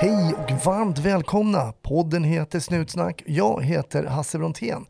Hej och varmt välkomna! Podden heter Snutsnack. Jag heter Hasse Brontén.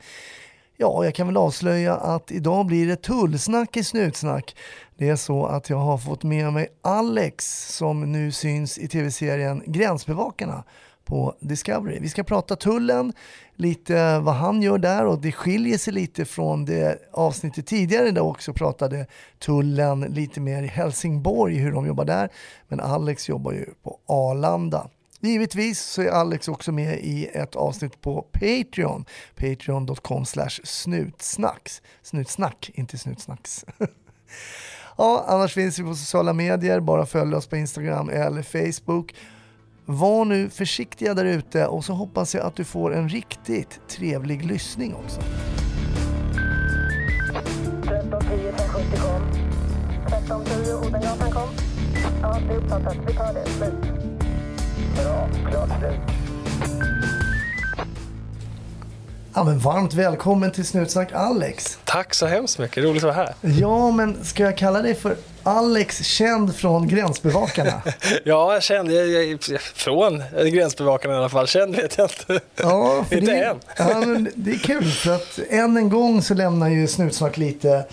Ja, jag kan väl avslöja att idag blir det tullsnack i Snutsnack. Det är så att jag har fått med mig Alex som nu syns i tv-serien Gränsbevakarna på Discovery. Vi ska prata tullen, lite vad han gör där och det skiljer sig lite från det avsnittet tidigare där också pratade tullen lite mer i Helsingborg, hur de jobbar där. Men Alex jobbar ju på Arlanda. Givetvis så är Alex också med i ett avsnitt på Patreon. Patreon.com slash snutsnacks. Snutsnack, inte snutsnacks. ja, annars finns vi på sociala medier. Bara följ oss på Instagram eller Facebook. Var nu försiktiga där ute och så hoppas jag att du får en riktigt trevlig lyssning också. 1310 370 kom. 1310 Odengatan kom. Ja, det är uppfattat. Vi tar det. Slut. Bra. Klart slut. Ja, men varmt välkommen till Snutsnack Alex. Tack så hemskt mycket, roligt att vara här. Ja, men ska jag kalla dig för Alex, känd från Gränsbevakarna? Ja, jag kände, jag, jag, från gränsbevakarna i alla fall, känd vet jag inte. Ja, Inte det, än. Ja, men det är kul för att än en gång så lämnar ju Snutsnack lite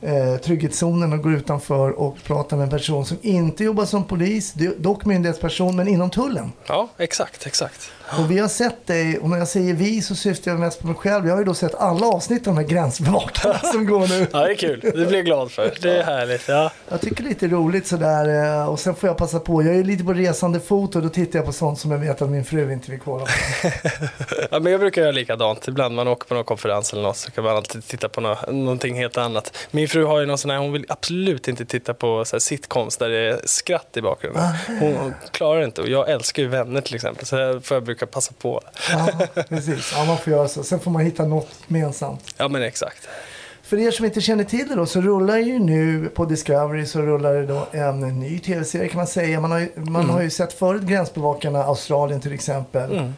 eh, trygghetszonen och går utanför och pratar med en person som inte jobbar som polis, dock myndighetsperson, men inom tullen. Ja, exakt, exakt. Och vi har sett dig, och när jag säger vi så syftar jag mest på mig själv. Jag har ju då sett alla avsnitt av de här gränsbevakarna som går nu. Ja, det är kul. Det blir jag glad för. Det är härligt. Ja. Jag tycker det är lite roligt sådär eh, och sen får jag passa på. Jag är lite på resande fot och då tittar jag på sånt som jag vet att min fru inte vill kolla på. ja, men jag brukar göra likadant. Ibland man åker på någon konferens eller något så kan man alltid titta på nå någonting helt annat. Min fru har ju någon sån här, hon vill absolut inte titta på så här sitcoms där det är skratt i bakgrunden. Hon, hon klarar inte och jag älskar ju vänner till exempel så får jag brukar passa på. Ja, precis. Ja, man får göra så. Sen får man hitta något gemensamt. Ja, men exakt. För er som inte känner till det då så rullar ju nu på Discovery så rullar det då en ny tv-serie kan man säga. Man har ju, man har ju sett förut Gränsbevakarna Australien till exempel. Mm.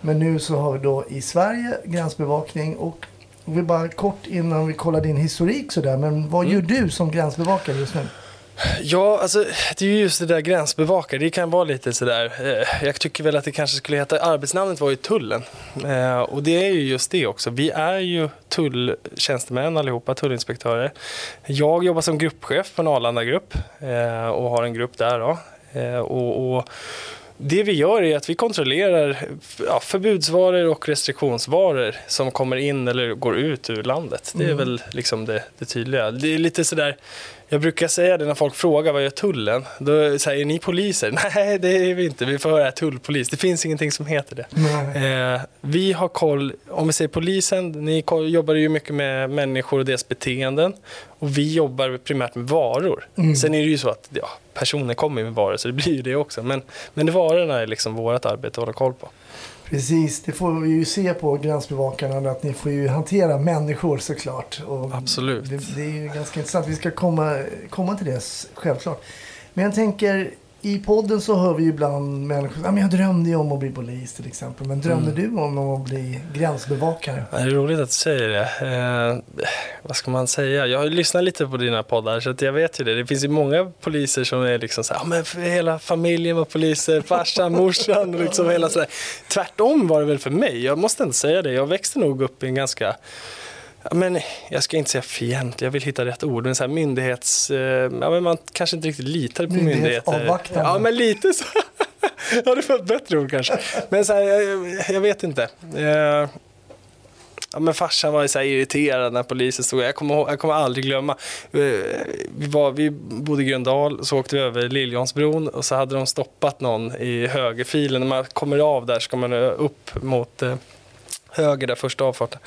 Men nu så har vi då i Sverige gränsbevakning och vi bara kort innan vi kollar din historik sådär. Men vad gör du som gränsbevakare just nu? Ja, alltså det är ju just det där gränsbevakare. Det kan vara lite sådär. Eh, jag tycker väl att det kanske skulle heta, arbetsnamnet var ju tullen. Eh, och det är ju just det också. Vi är ju tulltjänstemän allihopa, tullinspektörer. Jag jobbar som gruppchef på en Arlanda-grupp eh, och har en grupp där då. Eh, och, och det vi gör är att vi kontrollerar ja, förbudsvaror och restriktionsvaror som kommer in eller går ut ur landet. Det är väl liksom det, det tydliga. Det är lite sådär, jag brukar säga det när folk frågar vad gör tullen? Då säger ni poliser? Nej, det är vi inte. Vi får höra tullpolis. Det finns ingenting som heter det. Eh, vi har koll, om vi säger polisen, ni jobbar ju mycket med människor och deras beteenden. Och vi jobbar primärt med varor. Sen är det ju så att ja, personer kommer med varor, så det blir ju det också. Men, men varorna är liksom vårt arbete att hålla koll på. Precis, det får vi ju se på gränsbevakarna att ni får ju hantera människor såklart. Och Absolut. Det, det är ju ganska intressant. Vi ska komma, komma till det självklart. Men jag tänker, i podden så hör vi ibland människor men jag drömde om att bli polis till exempel. Men drömde du om att bli gränsbevakare? Det är roligt att du säger det. Eh, vad ska man säga? Jag har ju lyssnat lite på dina poddar så jag vet ju det. Det finns ju många poliser som är liksom så här, "Ja, men hela familjen var poliser, farsan, morsan, liksom hela sådär. Tvärtom var det väl för mig. Jag måste inte säga det. Jag växte nog upp i en ganska Ja, men jag ska inte säga fientlig, jag vill hitta rätt ord. Men så här myndighets... Eh, ja, men man kanske inte riktigt litade på myndigheter. Ja, men lite så. ja, det var ett bättre ord kanske. Men så här, jag, jag vet inte. Eh, Ja, men farsan var så här irriterad när polisen stod. Jag kommer, jag kommer aldrig glömma. Eh, Vi, var, vi bodde i Gröndal, så åkte vi över Liljonsbron och så hade de stoppat någon i högerfilen. När man kommer av där ska man upp mot höger där första avfarten.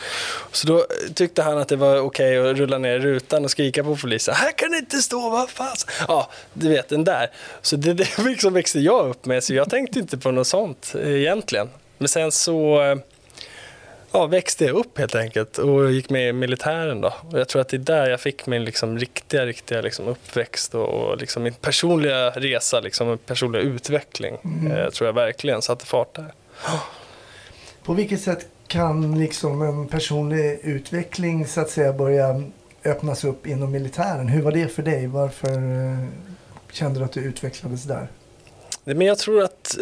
Så då tyckte han att det var okej att rulla ner rutan och skrika på polisen. Här kan det inte stå, vad fan. Ja, du vet den där. Så det, det liksom växte jag upp med, så jag tänkte inte på något sånt eh, egentligen. Men sen så eh, ja, växte jag upp helt enkelt och gick med i militären. Då. Och jag tror att det är där jag fick min liksom riktiga, riktiga liksom uppväxt och, och liksom min personliga resa, liksom, min personliga utveckling. Eh, tror jag verkligen satte fart där. På vilket sätt kan liksom en personlig utveckling så att säga börja öppnas upp inom militären? Hur var det för dig? Varför eh, kände du att du utvecklades där? Nej, Men jag tror att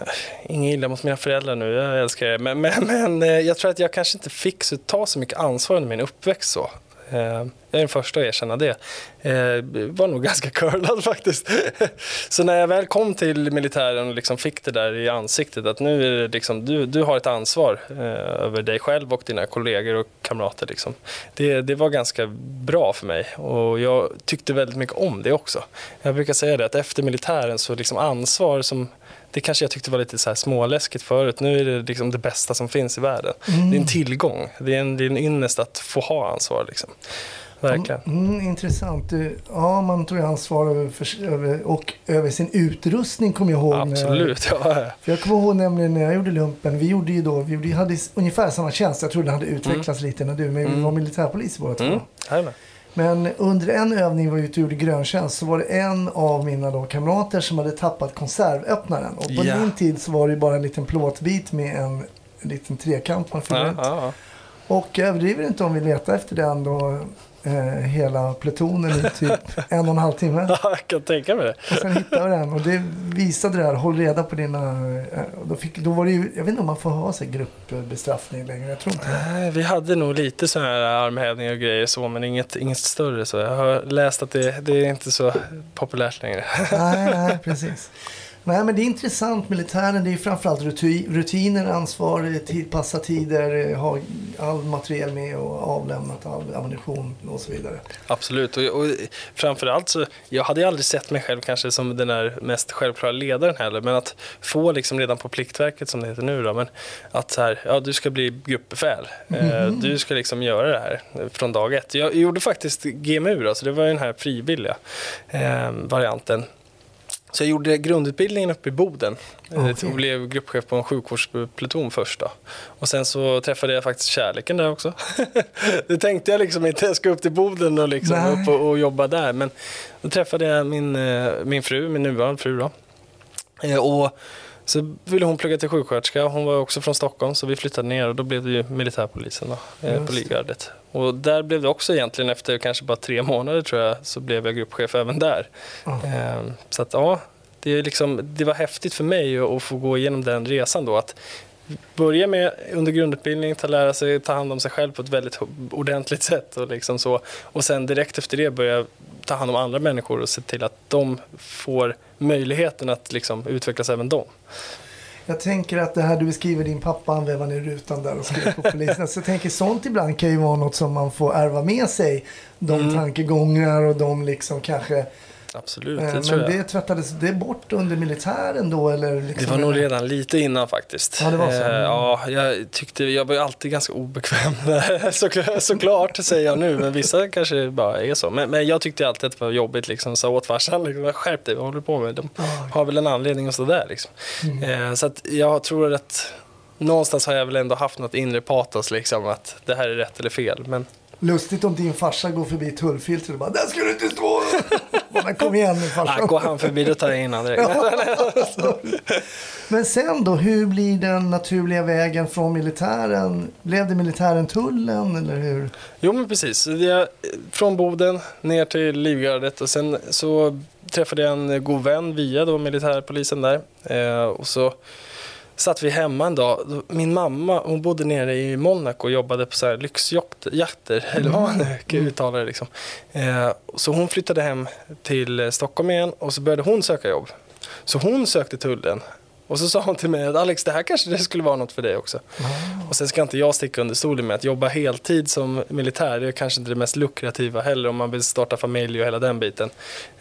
eh, inget illa mot mina föräldrar nu, jag älskar er. Men, men, men eh, jag tror att jag kanske inte fick så, ta så mycket ansvar under min uppväxt så. Eh, jag är den första att erkänna det. Eh, var nog ganska curlad faktiskt. Så när jag väl kom till militären och liksom fick det där i ansiktet att nu är det liksom, du, du har ett ansvar eh, över dig själv och dina kollegor och kamrater. Liksom. Det, det var ganska bra för mig och jag tyckte väldigt mycket om det också. Jag brukar säga det att efter militären så liksom ansvar som det kanske jag tyckte var lite så här småläskigt förut. Nu är det liksom det bästa som finns i världen. Det är en tillgång. Det är en, det är en ynnest att få ha ansvar. Liksom. Verkligen. Mm, intressant. Ja, man tog ansvar över, för, och över sin utrustning kommer jag ihåg. när jag- Absolut. Ja. För jag kommer ihåg nämligen när jag gjorde lumpen. Vi gjorde ju då, vi gjorde, hade ungefär samma tjänst. Jag tror den hade utvecklats lite när du, men vi var militärpoliser båda två. Mm. Men under en övning var vi ute och gjorde gröntjänst så var det en av mina då kamrater som hade tappat konservöppnaren. Och på Ja. min tid så var det ju bara en liten plåtbit med en, en liten trekant man fyller Ja, ut. ja, ja. Och jag överdriver inte om vi letar efter den då eh, hela plutonen i typ en och en halv timme. Ja, jag kan tänka mig det. Och sen hittade vi den och det visade det här, håll reda på dina... eh, Då, fick, då var det ju, jag vet inte om man får ha sig gruppbestraffning längre, jag tror inte. Nej, Vi hade nog lite sådana här armhävningar och grejer så, men inget, inget större. Så jag har läst att det, det är inte så populärt längre. Nej, nej, precis. Nej, men det är intressant. Militären, det är framförallt ruti- rutiner, ansvar, tid, passa tider, ha all materiel med och avlämnat all ammunition och så vidare. Absolut, och, och framförallt så, jag hade ju aldrig sett mig själv kanske som den där mest självklara ledaren heller, men att få liksom redan på Pliktverket som det heter nu då, men att så här, ja du ska bli gruppbefäl, eh, du ska liksom göra det här från dag ett. Jag gjorde faktiskt GMU så det var ju den här frivilliga eh, varianten. Så jag gjorde grundutbildningen uppe i Boden Okej. okay. och blev gruppchef på en sjukvårdspluton först. Då. Och sen så träffade jag faktiskt kärleken där också. det tänkte jag liksom inte, jag ska upp till Boden och, liksom upp och, och jobba där. Men då träffade jag min, eh, min fru, min nuvarande fru då. Eh, Och så ville hon plugga till sjuksköterska. Hon var också från Stockholm så vi flyttade ner och då blev det ju militärpolisen då, eh, Just på det. Livgardet. Och där blev det också egentligen efter kanske bara tre månader tror jag så blev jag gruppchef även där. Eh, Så att ja, det, är liksom, det var häftigt för mig att att få gå igenom den resan då. Att börja med under grundutbildning, ta lära sig ta hand om sig själv på ett väldigt ordentligt sätt och liksom så. Och sen direkt efter det börja ta hand om andra människor och se till att de får möjligheten att liksom utvecklas även de. Jag tänker att det här du beskriver din pappa, han vevade ner rutan där och skrev på polisen. Så jag tänker sånt ibland kan ju vara något som man får ärva med sig. De Mm. tankegångar och de liksom kanske... Absolut, eh, det tror men jag. det tvättades det bort under militären då eller? Liksom, Det var nog redan lite innan faktiskt. Ja, det var så. Eh, ja, jag tyckte, jag var alltid ganska obekväm. Så, såklart säger jag nu, men vissa kanske bara är så. Men, men jag tyckte alltid att det var jobbigt liksom. Sa åt farsan, liksom, skärp dig, vad håller du på med? De har väl en anledning att stå där liksom. Mm. Eh, så att jag tror att någonstans har jag väl ändå haft något inre patos liksom. Att det här är rätt eller fel. Men Lustigt om din farsa går förbi tullfiltret och bara Där ska du inte stå! Bara, Kom igen nu farsan. ah, går han förbi då tar jag in honom direkt. Men sen då, hur blir den naturliga vägen från militären? Blev det militären tullen eller hur? Jo men precis. Jag, från Boden ner till Livgardet och sen så träffade jag en god vän via då militärpolisen där. Eh, och så satt vi hemma en dag. Min mamma hon bodde nere i Monaco och jobbade på så här lyxjakter, eller vad man nu kan uttala det. Liksom. Eh, så hon flyttade hem till eh, Stockholm igen och så började hon söka jobb. Så hon sökte tullen. Och så sa hon till mig att Alex, det här kanske det skulle vara något för dig också. Och sen ska inte jag sticka under stolen med att jobba heltid som militär. Det är kanske inte det mest lukrativa heller om man vill starta familj och hela den biten.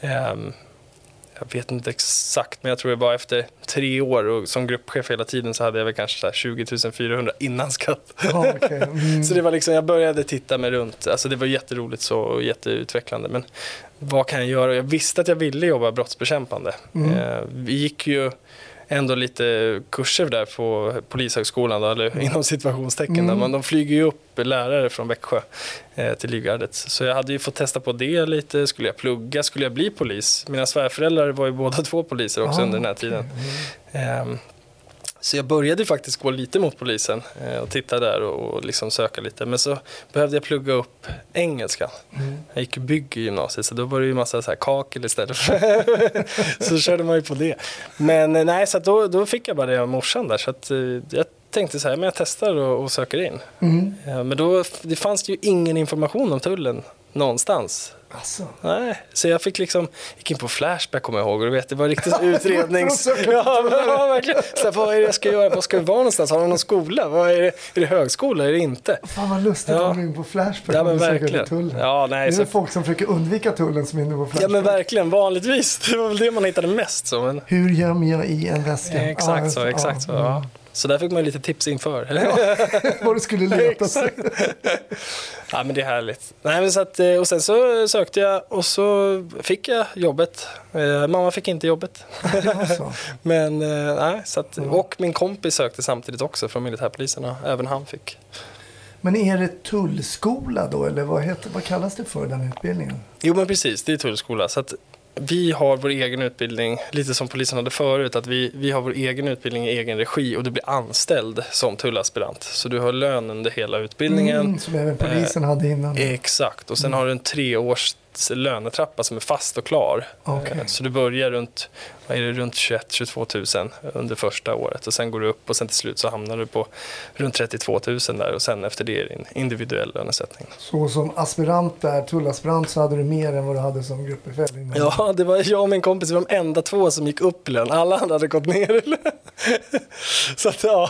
Ehm, jag vet inte exakt, men jag tror det var efter tre år och som gruppchef hela tiden så hade jag väl kanske så här 20 400 innan skatt. Ja, okej. Mm. Så det var liksom, jag började titta mig runt. Alltså det var jätteroligt så och jätteutvecklande. Men vad kan jag göra? Jag visste att jag ville jobba brottsbekämpande. Mm. Eh, vi gick ju ändå lite kurser där på Polishögskolan, då, eller inom situationstecken. Mm. Där man, de flyger ju upp lärare från Växjö eh, till Livgardet. Så jag hade ju fått testa på det lite. Skulle jag plugga? Skulle jag bli polis? Mina svärföräldrar var ju båda två poliser också Ah, under den här tiden. Ehm, Så jag började faktiskt gå lite mot polisen eh, och titta där och, liksom söka lite. Men så behövde jag plugga upp engelska. Jag gick bygg i gymnasiet så då var det ju massa så här kakel istället. För så körde man ju på det. Men eh, nej, så då, då fick jag bara det av morsan där. Så att, eh, jag tänkte så här, men jag testar och, och söker in. Eh, Men då, det fanns ju ingen information om tullen någonstans. Alltså. Nej, så jag fick liksom, gick in på Flashback kommer jag ihåg och du vet, det var riktigt utrednings... Ja, men, ja, verkligen. Så här, vad är det jag ska göra? Vad ska vi vara någonstans? Har de någon skola? Vad är, det? är det högskola? Är det inte? Fan vad lustigt Ja. att in på Flashback Ja, men verkligen. tullen. Ja, nej, det är så- folk som försöker undvika tullen som är inne på Flashback. Ja men verkligen, vanligtvis. Det var väl det man hittade mest så. Men... Hur gömmer jag i en väska? Exakt så, Ja, exakt så. ja. Ja. Så där fick man lite tips inför. Vad du skulle leta sig. Ja men det är härligt. Nej, men så att, eh, och sen så sökte jag och så fick jag jobbet. Eh, mamma fick inte jobbet. Alltså. Men, eh, nej, så att, och min kompis sökte samtidigt också från militärpolisen och även han fick. Men är det tullskola då eller vad, heter, vad kallas det för den utbildningen? Jo men precis, det är tullskola. Så att vi har vår egen utbildning, lite som polisen hade förut, att vi, vi har vår egen utbildning i egen regi och du blir anställd som tullaspirant. Så du har lön under hela utbildningen. Mm, som även polisen hade innan. Exakt, och sen har du en treårs lönetrappa som är fast och klar. Okej. Eh, Så du börjar runt, vad är det, runt 21-22 000 under första året och sen går du upp och sen till slut så hamnar du på runt 32 000 där och sen efter det är din individuell lönesättning. Så som aspirant där, tullaspirant, så hade du mer än vad du hade som gruppbefäl. Ja, det var jag och min kompis, vi var de enda två som gick upp i lön. Alla andra hade gått ner i lön. Så att ja,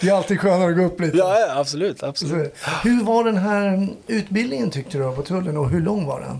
Det är alltid skönare att gå upp lite. ja, ja absolut, absolut. det. Hur var den här utbildningen tyckte du på tullen och hur lång var den?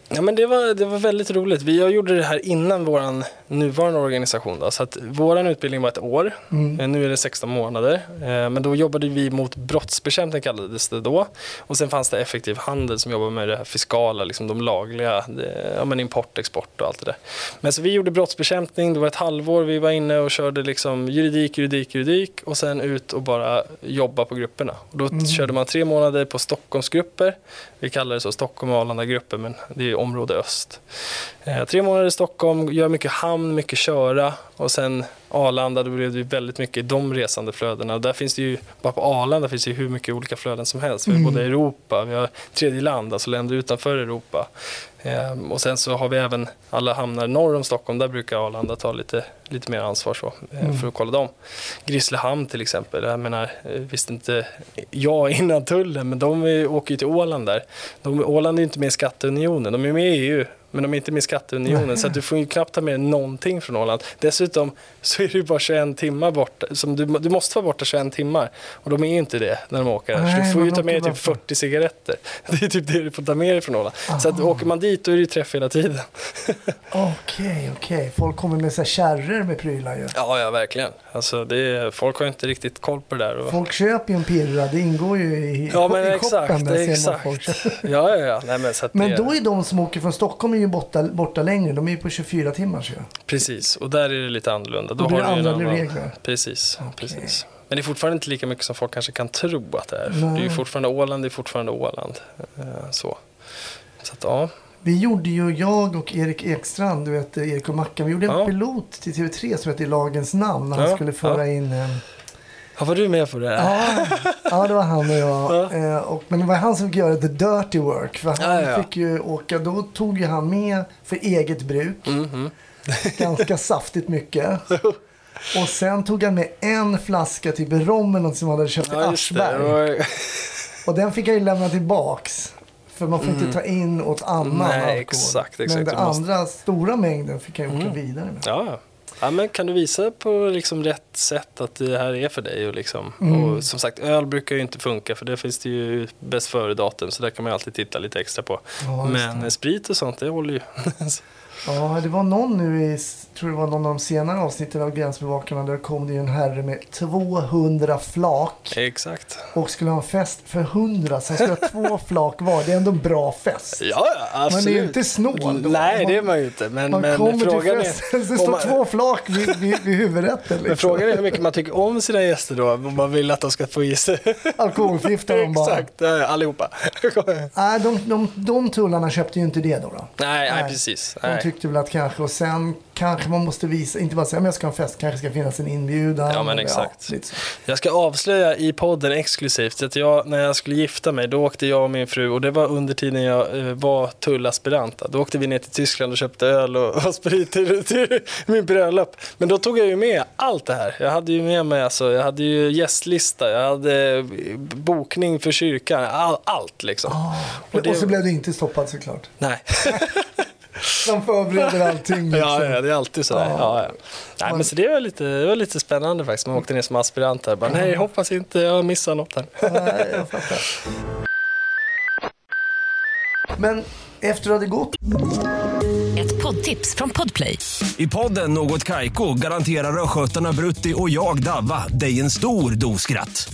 Ja, men det, var, det var väldigt roligt. Vi jag gjorde det här innan vår nuvarande organisation. Då, så att vår utbildning var ett år. Eh, Nu är det 16 månader. Eh, Men då jobbade vi mot brottsbekämpning kallades det då. Och sen fanns det effektiv handel som jobbade med det här fiskala, liksom de lagliga, det, ja, men import, export och allt det där. Men så vi gjorde brottsbekämpning, det var ett halvår vi var inne och körde liksom juridik, juridik, juridik och sen ut och bara jobba på grupperna. Och då körde man tre månader på Stockholmsgrupper. Vi kallar det så, Stockholm och Arlanda-grupper, men det är område öst. Eh, tre månader i Stockholm, gör mycket hamn, mycket köra och sen Arlanda, då blev det väldigt mycket i de resandeflödena. Och där finns det ju, bara på Arlanda finns det ju hur mycket olika flöden som helst. Vi har både Europa, vi har tredje land, alltså länder utanför Europa. Ehm, och sen så har vi även alla hamnar norr om Stockholm, där brukar Arlanda ta lite, lite mer ansvar så, eh, för att kolla dem. Grisslehamn till exempel, jag menar, eh, visste inte jag innan tullen, men de åker ju till Åland där. De, Åland är ju inte med i skatteunionen, de är med i EU. Men de är inte med i skatteunionen så att du får ju knappt ta med någonting från Åland. Dessutom så är det ju bara 21 timmar borta. Som du, du måste vara borta 21 timmar. Och de är ju inte det när de åker här. Så du får ju ta med dig typ bara- 40 cigaretter. Det är typ det du får ta med dig från Åland. Så att åker man dit då är det ju träff hela tiden. Okej, okej. Folk kommer med så kärror med prylar ju. Ja, ja verkligen. Alltså, det är, folk har ju inte riktigt koll på det där. Och... Folk köper ju en pirra, det ingår ju i, Ja, men i exakt. shoppen. Där exakt. Ja, ja, ja. Nej, men Men det, då är de som åker från Stockholm ju borta, borta längre. De är ju på 24 timmar ju. Precis, och där är det lite annorlunda. Då det du ju en andra annan- regler. Precis, Okej. precis. Men det är fortfarande inte lika mycket som folk kanske kan tro att det är. Nej. Det är ju fortfarande Åland, det är fortfarande Åland. Eh, Så. Så att, ja. Vi gjorde ju, jag och Erik Ekstrand, du vet Erik och Mackan, vi gjorde en Ja. pilot till TV3 som hette I lagens namn. När han Ja, skulle föra in... Ja, var du med på det? ja, ja, det var han och jag. Ja. Eh, och, men det var han som fick göra the dirty work. För han Ja, fick ju åka, då tog ju han med för eget bruk. Mhm. Ganska saftigt mycket. Och sen tog han med en flaska typ rom eller något som han hade köpt i. Aschberg. Och den fick jag ju lämna tillbaks. För man får inte ta in åt annan Mm. Nej, alkohol. exakt, exakt. Men den måste- andra stora mängden fick jag ju åka vidare med. Ja, ja. men kan du visa på liksom rätt sätt att det här är för dig? Och, liksom, Mm. och som sagt, öl brukar ju inte funka för det finns det ju bäst före-datum så där kan man alltid titta lite extra på. Ja, men det. sprit och sånt, det håller ju. Ja, det var någon nu i, tror det var någon av de senare avsnitten av Gränsbevakarna. Där kom det ju en herre med 200 flak. Exakt. Och skulle ha en fest för 100. Så han skulle ha två flak var. Det är ändå en bra fest. Ja, absolut. Man är ju inte snål då. Nej, Man- det är man ju inte. Men, Man men kommer frågan till är... festen, det om står man- två flak vid, vid, vid huvudrätten. Men Liksom. frågan är hur mycket man tycker om sina gäster då, om man vill att de ska få i sig. Alkoholförgiftar de bara. Exakt, allihopa. Nej, de, de, de tullarna köpte ju inte det då. då. nej, nej, Nej. precis. Nej. Nej. tyckte väl att kanske, och sen kanske man måste visa, inte bara säga men jag ska ha en fest, kanske ska finnas en inbjudan. Ja, men exakt. så. Jag ska avslöja i podden exklusivt att jag, när jag skulle gifta mig, då åkte jag och min fru, och det var under tiden jag eh, var tullaspirant. Då åkte vi ner till Tyskland och köpte öl och, och sprit till, till min bröllop. Men då tog jag ju med allt det här. Jag hade ju med mig, alltså, jag hade ju gästlista, jag hade eh, bokning för kyrkan, all, allt liksom. Och, Och det- så blev du inte stoppad såklart. Nej. De förbereder allting. Liksom. Ja, ja, det är alltid sådär. Ja. Ja. Ja, Nej, men så det var, lite, det var lite spännande faktiskt. Man åkte ner som aspirant här. Bara, nej, hoppas inte jag missar något här. Nej, jag fattar. Men efter du hade gått Ett poddtips från Podplay. I podden Något Kaiko garanterar östgötarna Brutti och jag, Davva, dig en stor dos skratt.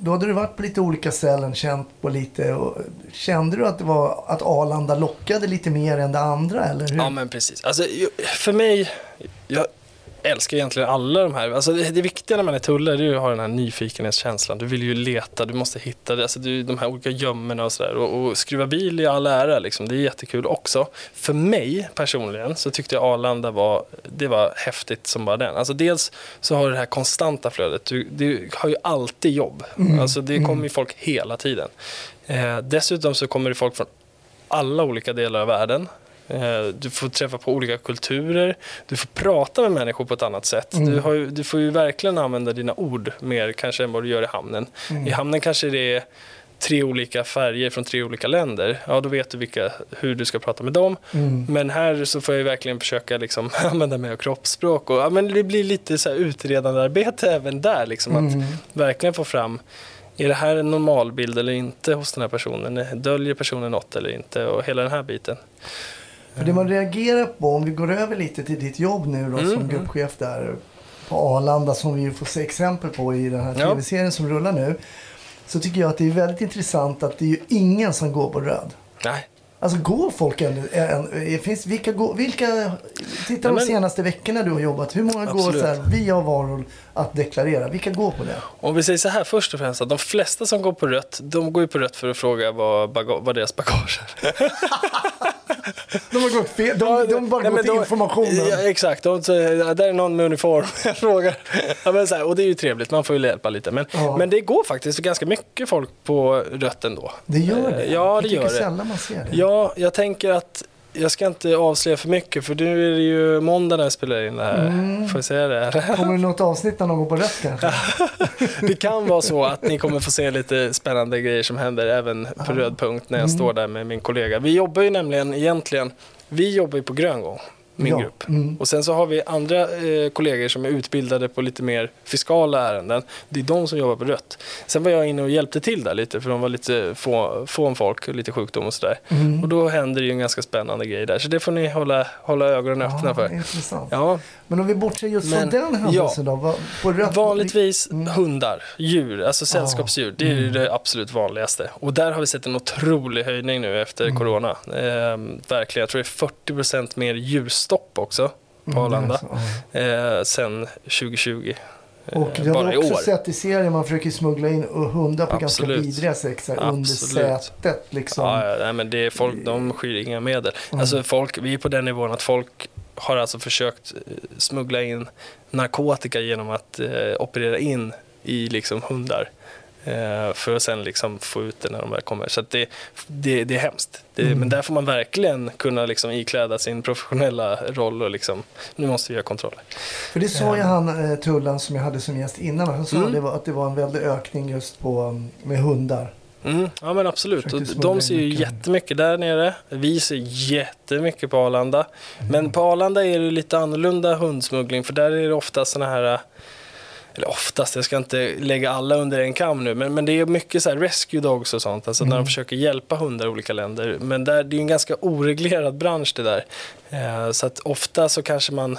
då hade du varit på lite olika ställen, känt på lite. Och, kände du att, det var, att Arlanda lockade lite mer än det andra? Eller hur? Ja, men precis. Alltså, för mig, jag älskar egentligen alla de här. Alltså, det, det viktiga när man är tullare är ju att ha den här nyfikenhetskänslan. Du vill ju leta, du måste hitta det. Alltså, du, de här olika gömmorna och sådär. Och, och skruva bil i all ära, liksom. det är jättekul också. För mig personligen så tyckte jag Arlanda var, det var häftigt som bara den. Alltså, dels så har du det här konstanta flödet. Du, du har ju alltid jobb. Alltså, det kommer ju folk hela tiden. Eh, dessutom så kommer det folk från alla olika delar av världen. Eh, Du får träffa på olika kulturer, du får prata med människor på ett annat sätt. Du, har du får ju verkligen använda dina ord mer kanske än vad du gör i hamnen. I hamnen kanske det är tre olika färger från tre olika länder. Ja, då vet du vilka, hur du ska prata med dem. Men här så får jag verkligen försöka liksom använda mig av kroppsspråk. Och, ja, men det blir lite så här utredande arbete även där. Liksom, Att verkligen få fram är det här en normalbild eller inte hos den här personen? Döljer personen något eller inte? Och hela den här biten. För det man reagerar på, om vi går över lite till ditt jobb nu då Mm, som gruppchef där på Arlanda som vi ju får se exempel på i den här Ja. tv-serien som rullar nu. Så tycker jag att det är väldigt intressant att det är ju ingen som går på röd. Nej. Alltså går folk än, än, finns, vilka, går, vilka, titta Ja, de men- senaste veckorna du har jobbat, hur många går Absolut. så här, vi har varor att deklarera, vilka går på det? Om vi säger så här först och främst att de flesta som går på rött, de går ju på rött för att fråga vad, baga- vad deras bagage är. De har gått fel, de, de bara Nej, går till de- informationen. Ja, exakt, de, så, ja, där är någon med uniform. Jag frågar. Ja, men så här, och det är ju trevligt, man får ju hjälpa lite. Men, Ja. men det går faktiskt ganska mycket folk på rött ändå. Det gör det? Eh, Ja, det jag gör tycker det. sällan man ser det. Ja, jag tänker att jag ska inte avslöja för mycket för nu är det ju måndag när jag spelar in det här. Mm. Får jag säga det? Kommer det något avsnitt när någon går på rött kanske? Det kan vara så att ni kommer få se lite spännande grejer som händer även på röd punkt när jag Mm. står där med min kollega. Vi jobbar ju nämligen egentligen, vi jobbar ju på grön gång, min Ja, grupp. mm. Och sen så har vi andra eh, kollegor som är utbildade på lite mer fiskala ärenden. Det är de som jobbar på rött. Sen var jag inne och hjälpte till där lite för de var lite få, få om folk och lite sjukdom och sådär. Mm. Och då händer det ju en ganska spännande grej där. Så det får ni hålla, hålla ögonen öppna Ja, för. intressant. Ja, Men om vi bortser just från Men, den händelsen då? vad- På rött, Vanligtvis Mm. hundar, djur, alltså sällskapsdjur. Det är ju det absolut vanligaste. Och där har vi sett en otrolig höjning nu efter Mm. corona. Ehm, verkligen, jag tror det är 40% mer djurstopp också på Mm, Arlanda. alltså, ja. Eh, sen 2020. eh, Och det har vi också sett i serien, man försöker smuggla in hundar på Absolut. ganska vidriga sätt, under sätet liksom. Ja, ja, men det är folk, de skyr inga medel. Mm. Alltså folk, vi är på den nivån att folk har alltså försökt eh, smuggla in narkotika genom att eh, operera in i liksom hundar. Eh, för att sen liksom få ut det när de väl kommer. Så det, det, det är hemskt. Det, Mm. Men där får man verkligen kunna liksom ikläda sin professionella roll och liksom, nu måste vi göra kontroller. För det sa ju han, eh, Tullan, som jag hade som gäst innan, han sa Mm. det var, att det var en väldig ökning just på, um, med hundar. Mm, ja men absolut. Och de ser ju mycket. jättemycket där nere. Vi ser jättemycket på Arlanda. Men på Arlanda är det lite annorlunda hundsmuggling för där är det ofta såna här eller oftast, jag ska inte lägga alla under en kam nu, men, men det är mycket så här rescue dogs och sånt, alltså när de försöker hjälpa hundar i olika länder. Men där, det är en ganska oreglerad bransch det där. Eh, så att ofta så kanske man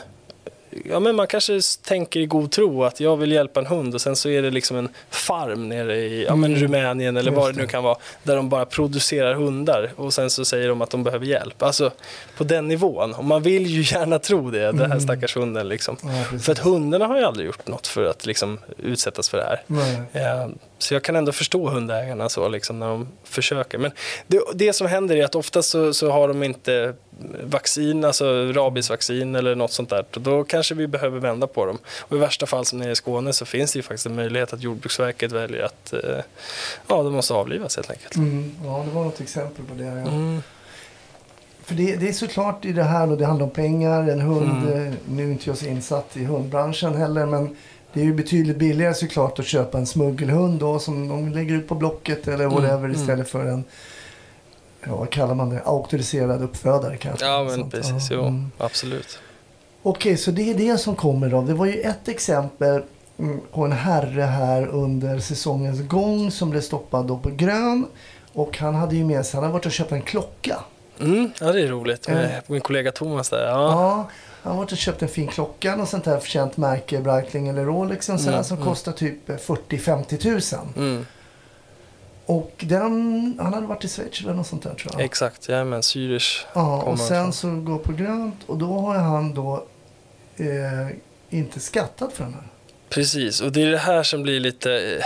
ja, men man kanske tänker i god tro att jag vill hjälpa en hund och sen så är det liksom en farm nere i ja, men Rumänien eller vad det nu kan vara. Där de bara producerar hundar och sen så säger de att de behöver hjälp. Alltså på den nivån. Och man vill ju gärna tro det, den här stackars hunden. Liksom. Ja, för att hundarna har ju aldrig gjort något för att liksom, utsättas för det här. Nej. Så jag kan ändå förstå hundägarna så, liksom, när de försöker. Men det, det som händer är att oftast så, så har de inte vaccin, alltså rabiesvaccin eller något sånt där. Då kanske vi behöver vända på dem. Och i värsta fall som nere i Skåne så finns det ju faktiskt en möjlighet att Jordbruksverket väljer att eh, ja, de måste avlivas helt enkelt. Mm, ja, det var något exempel på det. Ja. Mm. För det, det är såklart i det här och det handlar om pengar. En hund, Mm. eh, nu är inte jag så insatt i hundbranschen heller, men det är ju betydligt billigare såklart att köpa en smuggelhund då som de lägger ut på Blocket eller whatever mm. istället för en, ja vad kallar man det, auktoriserad uppfödare kanske. Ja, men sånt. precis. Ja, Jo, mm. absolut. Okej, så det är det som kommer då. Det var ju ett exempel mm, på en herre här under säsongens gång som blev stoppad då på grön. Och han hade ju med sig, han hade varit och köpt en klocka. Mm, ja, det är roligt med Eh. min kollega Thomas där. Ja. Ja, han har varit och köpt en fin klocka, något sånt här känt märke, Breitling eller Rolex och sådär, Mm, som mm. kostar typ 40-50 tusen. Mm, Och den, han hade varit i Schweiz eller något sånt där tror jag. exakt, jajamän. Zürich Ja, och sen så går på grönt och då har han då eh, inte skattat för den här. Precis, och det är det här som blir lite...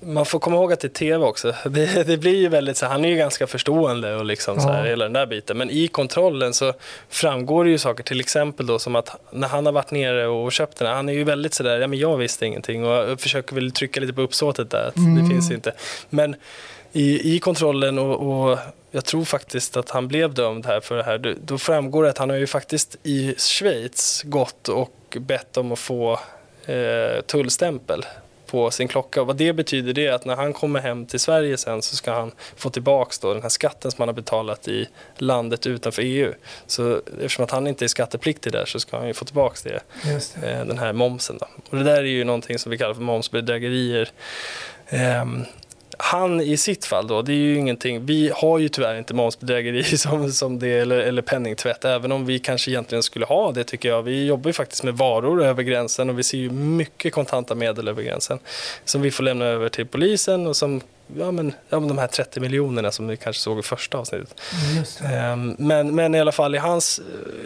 Man får komma ihåg att det är tv också. Det, det blir ju väldigt så han är ju ganska förstående och liksom så här, hela den där biten. Men i kontrollen så framgår det ju saker, till exempel då som att när han har varit nere och köpt den här, han är ju väldigt sådär, ja men jag visste ingenting och försöker väl trycka lite på uppsåtet där, att det finns inte. Men i, i kontrollen och, och jag tror faktiskt att han blev dömd här för det här. Då- Då framgår det att han har ju faktiskt i Schweiz gått och bett om att få eh, tullstämpel på sin klocka. Och vad det betyder det är att när han kommer hem till Sverige sen så ska han få tillbaks då den här skatten som han har betalat i landet utanför EU. Så eftersom att han inte är skattepliktig där så ska han ju få tillbaks det det. eh, den här momsen. Då. Och det där är ju någonting som vi kallar för momsbedrägerier. Ehm, han i sitt fall då, det är ju ingenting, vi har ju tyvärr inte momsbedrägeri som, som det, eller, eller penningtvätt, även om vi kanske egentligen skulle ha det tycker jag. Vi jobbar ju faktiskt med varor över gränsen och vi ser ju mycket kontanta medel över gränsen som vi får lämna över till polisen och som, ja men, ja men de här 30 miljonerna som vi kanske såg i första avsnittet. Det. Ehm, Men, men i alla fall i hans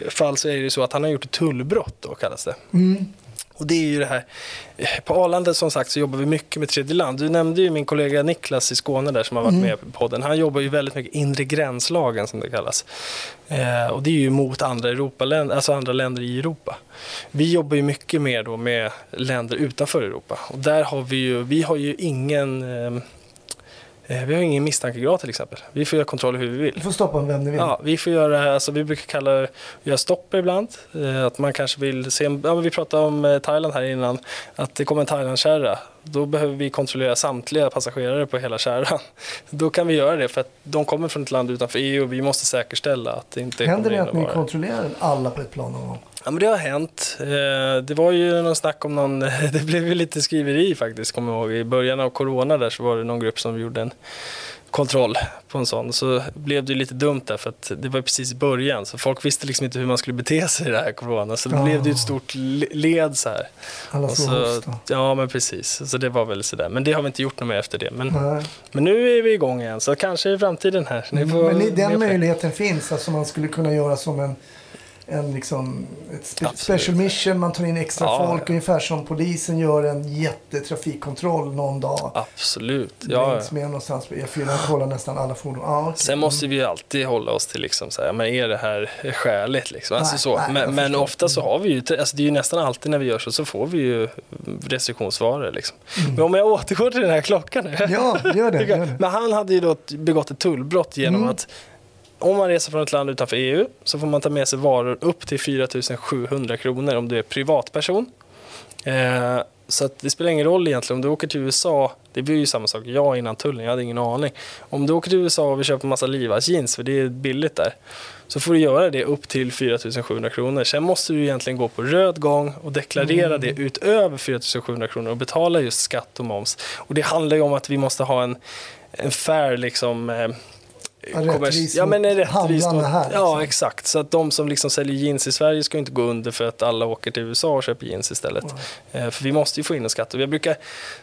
eh, fall så är det ju så att han har gjort ett tullbrott då kallas det. Mm. Och det är ju det här, eh, på Arlanda som sagt så jobbar vi mycket med tredje land. Du nämnde ju min kollega Niklas i Skåne där som har varit med på podden. Han jobbar ju väldigt mycket inre gränslagen som det kallas. Eh, och det är ju mot andra, Europaländer, alltså andra länder i Europa. Vi jobbar ju mycket mer då med länder utanför Europa. Och där har vi ju, vi har ju ingen eh, vi har ingen misstankegrad till exempel. Vi får göra kontroller hur vi vill. Du får stoppa vem du vill. Ja, vi får göra, alltså vi brukar kalla göra stopp ibland. Eh, att man kanske vill se, en- ja, vi pratade om eh, Thailand här innan, att det kommer en Thailandkärra. Då behöver vi kontrollera samtliga passagerare på hela kärran. Då kan vi göra det för att de kommer från ett land utanför EU och vi måste säkerställa att det inte Händer det att ni kontrollerar alla på ett plan någon gång? Ja, men det har hänt. Eh, Det var ju någon snack om någon, det blev ju lite skriveri faktiskt, kommer jag ihåg. I början av corona där så var det någon grupp som gjorde en kontroll på en sån. Så blev det lite dumt där för att det var precis i början. Så folk visste liksom inte hur man skulle bete sig i det här corona. Så då Ja. blev det ett stort le- led så här. Alla Och så, ja men precis. Så det var väl sådär. Men det har vi inte gjort något mer efter det. Men, Nej. men nu är vi igång igen. Så kanske i framtiden här. Ni får Men den det. möjligheten finns, alltså man skulle kunna göra som en, en liksom, ett spe, Absolut. special mission, man tar in extra Ja, folk, ja. ungefär som polisen gör en jättetrafikkontroll någon dag. Absolut. Ja. Längs med någonstans på E4 och kollar nästan alla fordon. Ja, okej. Sen måste vi ju alltid hålla oss till liksom så här, men är det här skäligt liksom? Alltså Nej, så. nej, men, men ofta så har vi ju, alltså det är ju nästan alltid när vi gör så, så får vi ju restriktionsvaror liksom. Men om jag återgår till den här klockan nu. Mm. Ja, gör det. Gör det. Men han hade ju då begått ett tullbrott genom Mm. att om man reser från ett land utanför EU så får man ta med sig varor upp till 4 700 kronor om du är privatperson. Eh, så det spelar ingen roll egentligen om du åker till USA, det blir ju samma sak, jag innan tullen, jag hade ingen aning. Om du åker till USA och vill köpa en massa Levi's jeans, för det är billigt där, så får du göra det upp till 4 700 kronor. Sen måste du egentligen gå på röd gång och deklarera det utöver 4 700 kronor och betala just skatt och moms. Och det handlar ju om att vi måste ha en, en fair liksom, eh, rättvis ja, men rättvis handlarna här, liksom. Ja, exakt. Så att de som liksom säljer jeans i Sverige ska inte gå under för att alla åker till USA och köper jeans istället. Eh, för vi måste ju få in en skatt. Och jag brukar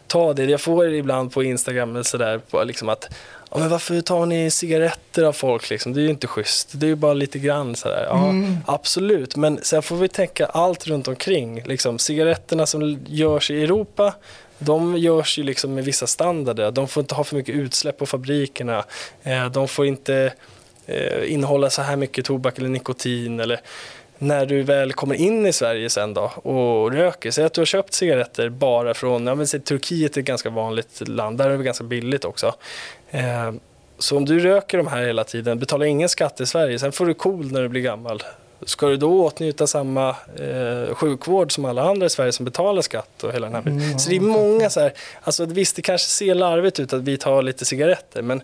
ta det, jag får det ibland på Instagram sådär, liksom att Ja, men varför tar ni cigaretter av folk? Liksom? Det är ju inte schysst. Det är ju bara lite grann sådär. Ja, Mm. Absolut, men sen får vi tänka allt runt omkring. Liksom, cigaretterna som görs i Europa, de görs ju liksom med vissa standarder. De får inte ha för mycket utsläpp på fabrikerna. Eh, de får inte eh, innehålla så här mycket tobak eller nikotin. Eller när du väl kommer in i Sverige sen då och röker, säg att du har köpt cigaretter bara från, ja men säg Turkiet är ett ganska vanligt land, där är det ganska billigt också. Eh, så om du röker de här hela tiden, betalar ingen skatt i Sverige, sen får du KOL när du blir gammal. Ska du då åtnjuta samma eh, sjukvård som alla andra i Sverige som betalar skatt och hela den här biten? Så det är många så här, alltså visst det kanske ser larvigt ut att vi tar lite cigaretter, men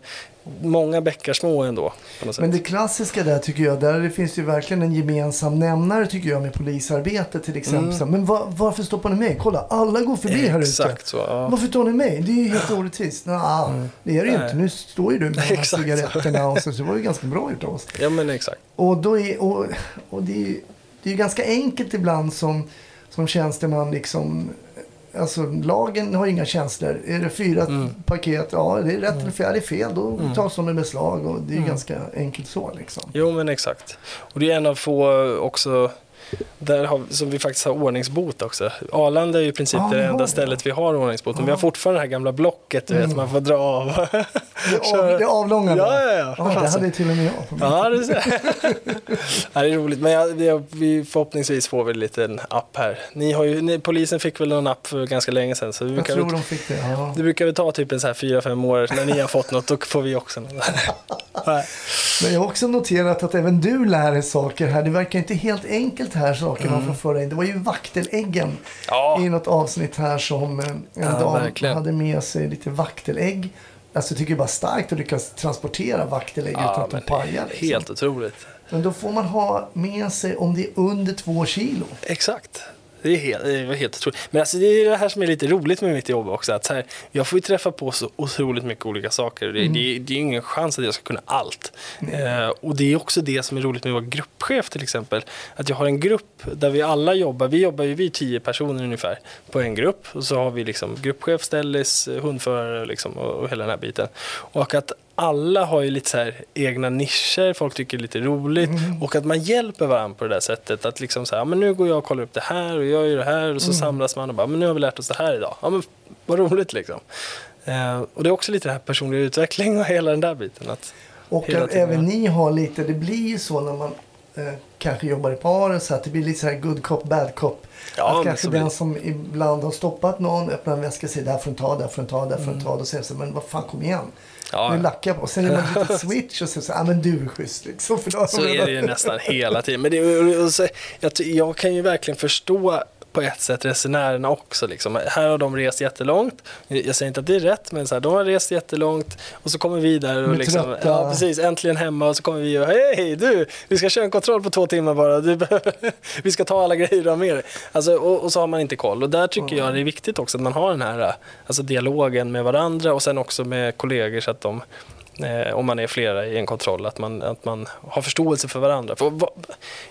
många bäckar små ändå. Men det klassiska där tycker jag, där det finns ju verkligen en gemensam nämnare tycker jag med polisarbete till exempel. Så, Men va- varför stoppar ni mig? Kolla, alla går förbi här ute. Exakt så. Ja. Varför tar ni mig? Det är ju helt orättvist. Nah, det är det ju inte. Nu står ju du med de här Exakt. cigaretterna och så, så det var ju ganska bra gjort av oss. ja, men exakt. Och, då är, och, och det, är ju, det är ju ganska enkelt ibland som, som tjänsteman liksom. Alltså lagen har inga känslor. Är det fyra Mm. paket, ja det är rätt eller fel. Är fel då tas de med beslag och det är ju ganska enkelt så liksom. Jo, men exakt. Och det är en av få också där har, som vi faktiskt har ordningsbot också. Arlanda är ju i princip Ja, det vi enda stället vi har ordningsbot. Men vi har fortfarande det här gamla blocket, du vet, man får dra av. Det, av, det avlånga Ja, ja, ja. ja det hade till och med jag. Ja, det, ja, det är roligt. Men jag, det, vi förhoppningsvis får vi en liten app här. Ni har ju, ni, polisen fick väl någon app för ganska länge sedan. Så vi Jag tror väl, de fick det. Ja. det brukar väl ta typ en så här fyra, fem år. När ni har fått något, då får vi också något. Men jag har också noterat att även du lär dig saker här. Det verkar inte helt enkelt här saker man får föra in. Det var ju vakteläggen Mm. Ja. i något avsnitt här som eh, en Ja, dam verkligen. hade med sig lite vaktelägg. Alltså jag tycker det är bara starkt att lyckas transportera vaktelägg utan Ja, att de pajar. Liksom. helt otroligt. Men då får man ha med sig om det är under två kilo. Exakt. Det är helt, det var helt otroligt. Men alltså det är det här som är lite roligt med mitt jobb också. Att här, jag får ju träffa på så otroligt mycket olika saker. Det, det, det är ingen chans att jag ska kunna allt. Eh, och det är också det som är roligt med att vara gruppchef till exempel. Att jag har en grupp där vi alla jobbar. Vi jobbar ju vi är tio personer ungefär på en grupp. Och så har vi liksom gruppchef, ställis, hundförare liksom, och, och hela den här biten. Och att alla har ju lite så här egna nischer, folk tycker det är lite roligt och att man hjälper varandra på det där sättet. Att liksom så här, ja, men nu går jag och kollar upp det här och jag gör det här och så samlas man och bara, men nu har vi lärt oss det här idag. Ja men vad roligt liksom. Eh, och det är också lite det här personliga utveckling och hela den där biten. Att Och även ni har lite, det blir ju så när man eh, kanske jobbar i par så att det blir lite så här good cop, bad cop. Ja, att kanske den som ibland har stoppat någon öppnar en väska och säger där får du ta, där får du ta, där får Mm. du ta. Och säger så, men vad fan kom igen. Ja, Nu lackar på. Sen gör man ett litet switch och säger så, ah, men du är schysst liksom. För då Så är det ju nästan hela tiden. Men det, jag kan ju verkligen förstå på ett sätt resenärerna också. Liksom. Här har de rest jättelångt. Jag säger inte att det är rätt, men så här, de har rest jättelångt och så kommer vi där och liksom, ja, precis, äntligen hemma och så kommer vi och hej du, vi ska köra en kontroll på två timmar bara. Du, vi ska ta alla grejer du har med dig. Alltså, och, och så har man inte koll. Och där tycker jag det är viktigt också att man har den här alltså, dialogen med varandra och sen också med kollegor så att de eh, om man är flera i en kontroll, att man, att man har förståelse för varandra. För,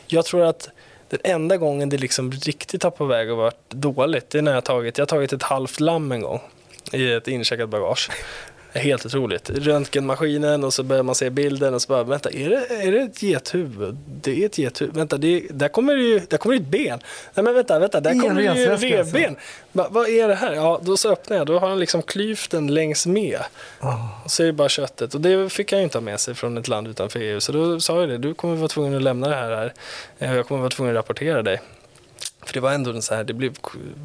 jag tror att den enda gången det liksom riktigt har på väg att vara dåligt, det är när jag har tagit, jag har tagit ett halvt lamm en gång i ett incheckat bagage. Helt otroligt. Röntgenmaskinen och så börjar man se bilden och så bara, vänta, är det, är det ett gethuvud? Det är ett gethuvud. Vänta, det, där kommer det ju där kommer det ett ben. Nej men vänta, vänta, där kommer det ju alltså. revben. Va, vad är det här? Ja, då så öppnar jag, då har han liksom klyvt den längs med. Och så är det bara köttet. Och det fick han ju inte ha med sig från ett land utanför EU. Så då sa jag det, du kommer vara tvungen att lämna det här. här. Eh, Jag kommer vara tvungen att rapportera dig. För det var ändå en så här, det blev,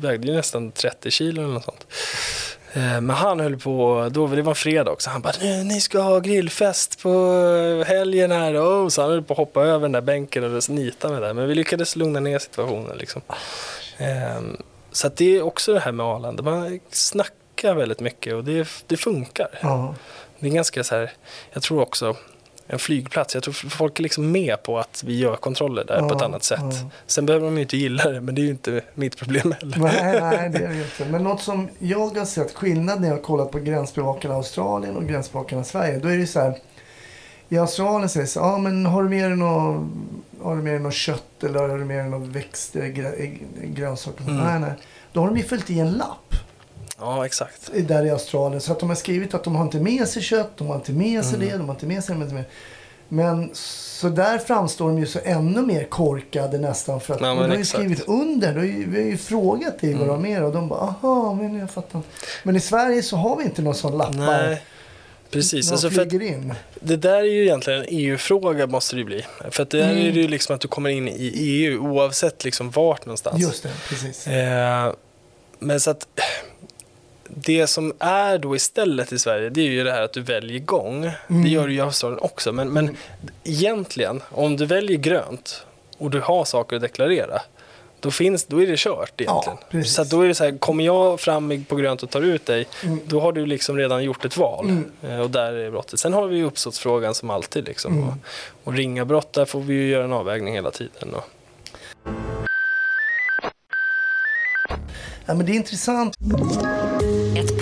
vägde ju nästan 30 kilo eller något sånt. Eh, Men han höll på, då, det var en fredag också, han bara "Nu, ni ska ha grillfest på helgen här. Oh, så han höll på att hoppa över den där bänken och nita med där. Men vi lyckades lugna ner situationen liksom. Ehm, Så det är också det här med Arlanda, man snackar väldigt mycket och det, det funkar. Ja. Det är ganska så här, jag tror också en flygplats, jag tror folk är liksom med på att vi gör kontroller där på ett Ja, annat sätt. ja. Sen behöver de ju inte gilla det, men det är ju inte mitt problem heller. Nej, nej, det är det ju inte. Men något som jag har sett skillnad när jag har kollat på gränsbevakarna Australien och gränsbevakarna Sverige. Då är det så här. I Australien sägs det, ja men har du med dig något, har du med dig något kött eller har du med dig något växter, grö, ägg- grönsaker? Mm. Nej, nej. Då har de ju fyllt i en lapp Ja, exakt. där i Australien. Så att de har skrivit att de har inte med sig kött, de har inte med sig Mm. det, de har inte med sig det. Men så där framstår de ju så ännu mer korkade nästan. För att Ja, de har ju exakt. Mm. skrivit under. Då vi har ju frågat dig vad de har med och de bara, aha, men jag fattar. Men i Sverige så har vi inte någon sån lappar. Nej, precis. Alltså för det där är ju egentligen en EU-fråga måste det ju bli. För att där är det ju liksom att du kommer in i EU oavsett liksom vart någonstans. Just det, precis. Eh, men så att det som är då istället i Sverige, det är ju det här att du väljer gång. Det gör du i Australien också. Men, men egentligen, om du väljer grönt och du har saker att deklarera, då, finns, då är det kört egentligen. precis. så då är det så här, kommer jag fram på grönt och tar ut dig, då har du liksom redan gjort ett val. Eh, och där är brottet. Sen har vi uppsåtsfrågan som alltid. Liksom. Och, och ringa brott, där får vi ju göra en avvägning hela tiden. Och, Ja, men det är intressant. Ett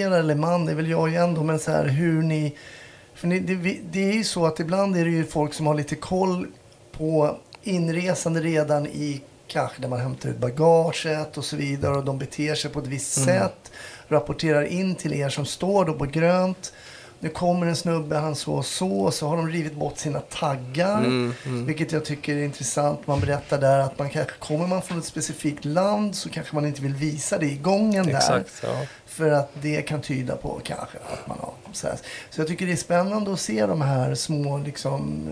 eller man, det är väl jag igen då, men så här hur ni... För ni, det, det är ju så att ibland är det ju folk som har lite koll på inresande redan i kanske där man hämtar ut bagaget och så vidare och de beter sig på ett visst sätt. Rapporterar in till er som står då på grönt. Nu kommer en snubbe, han så och så, så har de rivit bort sina taggar. Vilket jag tycker är intressant. Man berättar där att man kanske, kommer man från ett specifikt land så kanske man inte vill visa det i gången där. exakt. Ja. För att det kan tyda på kanske att man har så här. Så jag tycker det är spännande att se de här små liksom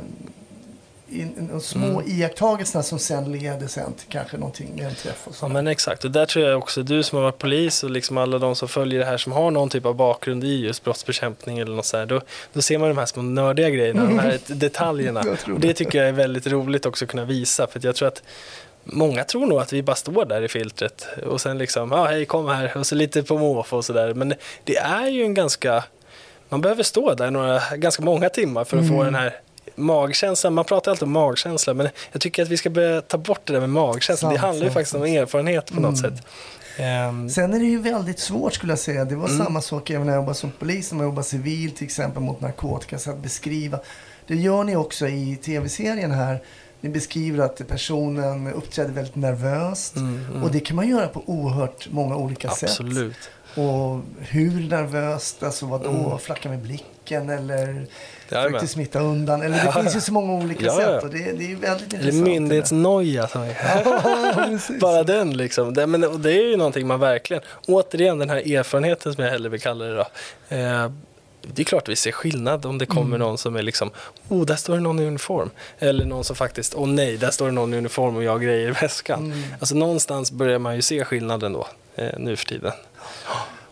in, in, små Mm. iakttagelserna som sen leder sen till kanske någonting med en träff och så. Ja men exakt, och där tror jag också du som har varit polis och liksom alla de som följer det här som har någon typ av bakgrund i just brottsbekämpning eller något så här, då, då ser man de här små nördiga grejerna, de här detaljerna. Tror Och det tycker jag är väldigt roligt också att kunna visa, för jag tror att Många tror nog att vi bara står där i filtret och sen liksom, ja hej kom här och så lite på måfå och sådär. Men det är ju en ganska, man behöver stå där några, ganska många timmar för att få den här magkänslan. Man pratar alltid om magkänsla men jag tycker att vi ska börja ta bort det där med magkänslan. Det handlar ju faktiskt om erfarenhet på något sätt. Ehm, Sen är det ju väldigt svårt skulle jag säga. Det var Mm. samma sak även när jag jobbade som polis, när man jobbade civil till exempel mot narkotika. Så att beskriva. Det gör ni också i tv-serien här. Ni beskriver att personen uppträder väldigt nervöst. Och det kan man göra på oerhört många olika sätt. Mm. Och hur nervöst, alltså vadå, flacka med blicken eller Mm. Faktiskt smita undan. Eller det finns ju så många olika Ja, ja. sätt och det, det är väldigt intressant. myndighetsnoja. som är- Ja. Bara den liksom. Det, men, och det är ju någonting man verkligen, återigen den här erfarenheten som jag hellre vill kalla det då. Eh, det är klart vi ser skillnad om det kommer någon som är liksom, oh där står det någon i uniform. Eller någon som faktiskt, åh nej, där står det någon i uniform och jag har grejer i väskan. Alltså någonstans börjar man ju se skillnaden då, eh, nu för tiden.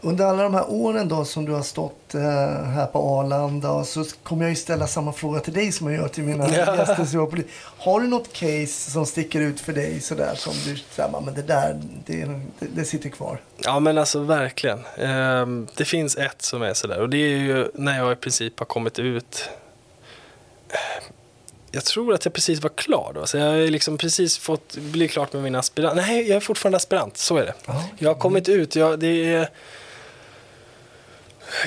Under alla de här åren då som du har stått eh, här på Arlanda så kommer jag ju ställa samma fråga till dig som jag gör till mina gäster. som. Har du något case som sticker ut för dig sådär som du säger, men det där, det, det, det sitter kvar? Ja men alltså verkligen. Ehm, det finns ett som är sådär och det är ju när jag i princip har kommit ut. Jag tror att jag precis var klar då. Så jag har liksom precis fått bli klart med min aspirant. Nej, jag är fortfarande aspirant, så är det. Ja. Jag har kommit ut, jag, det är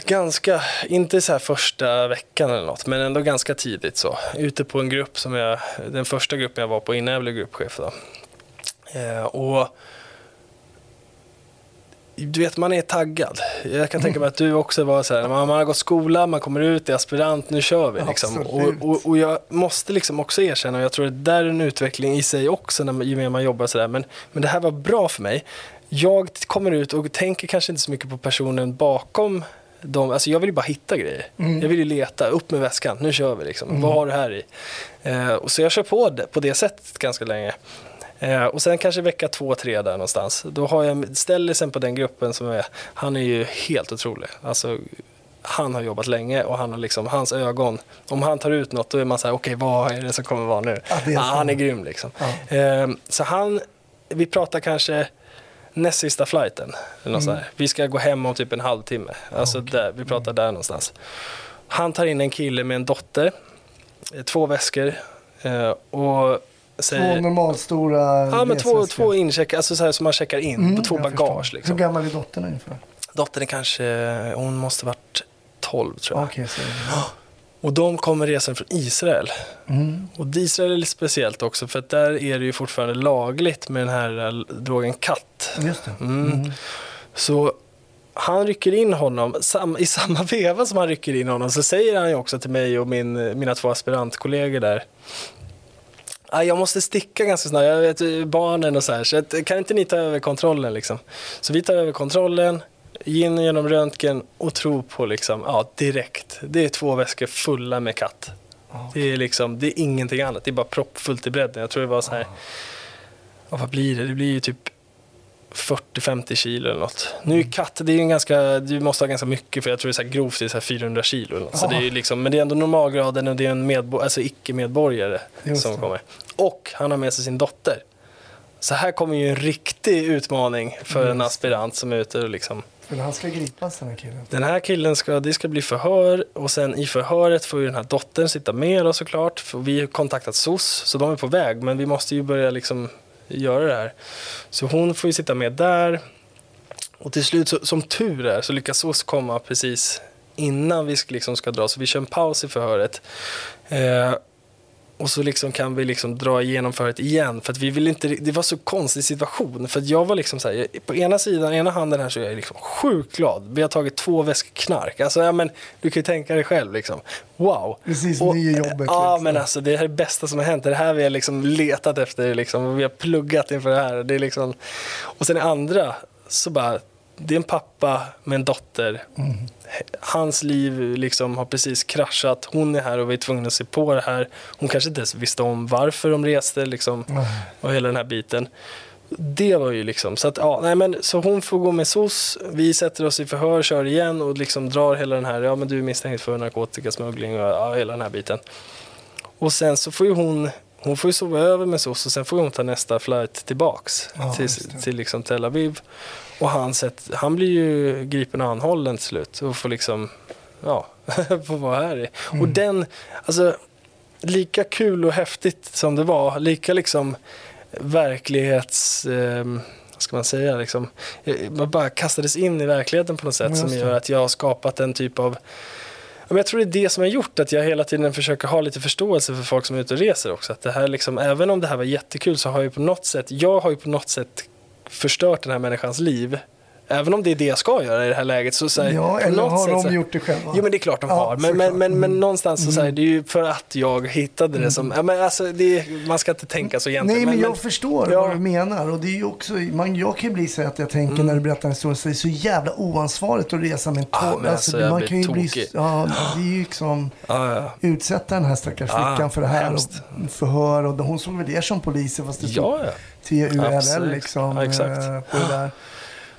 ganska, inte så här första veckan eller något, men ändå ganska tidigt så. Ute på en grupp som jag, den första gruppen jag var på innan jag blev gruppchef då. Eh, och du vet, man är taggad. Jag kan tänka mig att du också var så här, man man har gått skola, man kommer ut, är aspirant, nu kör vi. Liksom. Och, och, och jag måste liksom också erkänna, och jag tror att det där är en utveckling i sig också, när man, ju mer man jobbar sådär, men, men det här var bra för mig. Jag kommer ut och tänker kanske inte så mycket på personen bakom dem. Alltså jag vill ju bara hitta grejer. Jag vill ju leta, upp med väskan, nu kör vi liksom. Vad har du här i? Eh, och så jag kör på det, på det sättet ganska länge. Eh, och sen kanske vecka två, tre där någonstans. Då har jag ställisen på den gruppen som är, han är ju helt otrolig. Alltså han har jobbat länge och han har liksom, hans ögon, om han tar ut något då är man så här, okej vad är det som kommer vara nu? Ja, är så. han är grym liksom. Ja. Eh, så han, vi pratar kanske näst sista flighten. Eller något sånt Mm. här. Vi ska gå hem om typ en halvtimme. Alltså där, vi pratar där någonstans. Han tar in en kille med en dotter, eh, två väskor eh, och Två säger... normalstora Ja, men två, två incheck, alltså så här som man checkar in Mm, på två bagage. Liksom. Hur gammal är dottern ungefär? Dottern är kanske, hon måste varit 12 tror jag. Okej, så Och de kommer resan från Israel. mm. Och Israel är lite speciellt också för att där är det ju fortfarande lagligt med den här eh, drogen katt. Mm. Mm. Så han rycker in honom, sam, i samma veva som han rycker in honom så säger han ju också till mig och min, mina två aspirantkollegor där. "Ah, Jag måste sticka ganska snart, jag vet barnen och så här, så att, kan inte ni ta över kontrollen liksom? Så vi tar över kontrollen, in genom röntgen och tror på liksom, ja direkt. Det är två väskor fulla med katt. Det är liksom, det är ingenting annat, det är bara proppfullt i bredden. Jag tror det var så här, ja, vad blir det? Det blir ju typ 40-50 kilo eller något. Nu är katt, det är ju en ganska, du måste ha ganska mycket för jag tror det är så grovt det är så här 400 kilo eller något. Så det är liksom, men det är ändå normalgraden och det är en medbo- alltså icke-medborgare som kommer. Och han har med sig sin dotter. Så här kommer ju en riktig utmaning för en aspirant som är ute och liksom För han ska gripas den här killen. den här killen ska, det ska bli förhör och sen i förhöret får ju den här dottern sitta med då såklart. För vi har kontaktat SOS så de är på väg men vi måste ju börja liksom göra det här. Så hon får ju sitta med där. Och till slut, så, som tur är, så lyckas SOS komma precis innan vi ska- liksom ska dra. Så vi kör en paus i förhöret. Eh, och så liksom kan vi liksom dra igenom förhöret igen. För att vi vill inte, det var så konstig situation. För jag var liksom så här, på ena sidan, ena handen här så är jag liksom sjukt glad. Vi har tagit två väskor knark. Alltså, ja, men, du kan ju tänka dig själv liksom. Wow. Precis, Och- ny i jobbet, Ja, liksom. men alltså det här är det bästa som har hänt. Det är det här vi har liksom letat efter liksom. Vi har pluggat inför det här. Det är liksom... Och sen i andra så bara, det är en pappa med en dotter. Mm. Hans liv liksom har precis kraschat. Hon är här och vi är tvungna att se på det här. Hon kanske inte ens visste om varför de reste liksom. Och hela den här biten. Det var ju liksom, så att ja, nej men så hon får gå med SOS, vi sätter oss i förhör, kör igen och liksom drar hela den här, ja men du är misstänkt för narkotikasmuggling och ja, hela den här biten. Och sen så får ju hon, hon får ju sova över med SOS och sen får hon ta nästa flight tillbaks Ja, till, till liksom Tel Aviv. Och han, sett, han blir ju gripen och anhållen till slut och får liksom, ja, får vara här. i. Och Mm. den, alltså lika kul och häftigt som det var, lika liksom verklighets... Eh, ska man säga? Liksom, eh, man bara kastades in i verkligheten på något sätt som gör att jag har skapat en typ av... Men jag tror det är det som har gjort att jag hela tiden försöker ha lite förståelse för folk som är ute och reser också. Att det här liksom, även om det här var jättekul så har jag på något sätt, jag har ju på något sätt förstört den här människans liv. Även om det är det jag ska göra i det här läget. Så, så här, Ja, eller har sätt, de här- gjort det själva? Jo men det är klart de Ja, har. Men, men, men, men Mm. någonstans så, så här, det är ju för att jag hittade det som, ja, men alltså, är, man ska inte tänka så egentligen. Nej, men, jag förstår Ja. vad du menar. Och det är också, man, jag kan ju bli så att jag tänker Mm. när du berättar en historia så är det så jävla oansvarigt att resa med en Ja, tåg. men alltså, jag man kan ju bli, tokig. ja, det är ju liksom Ja, ja. utsätta den här stackars Ja, flickan för det här hemskt. och förhör. Och hon såg väl det som poliser fast det stod Ja, ja. TURL liksom. Ja, exakt. eh, På det där.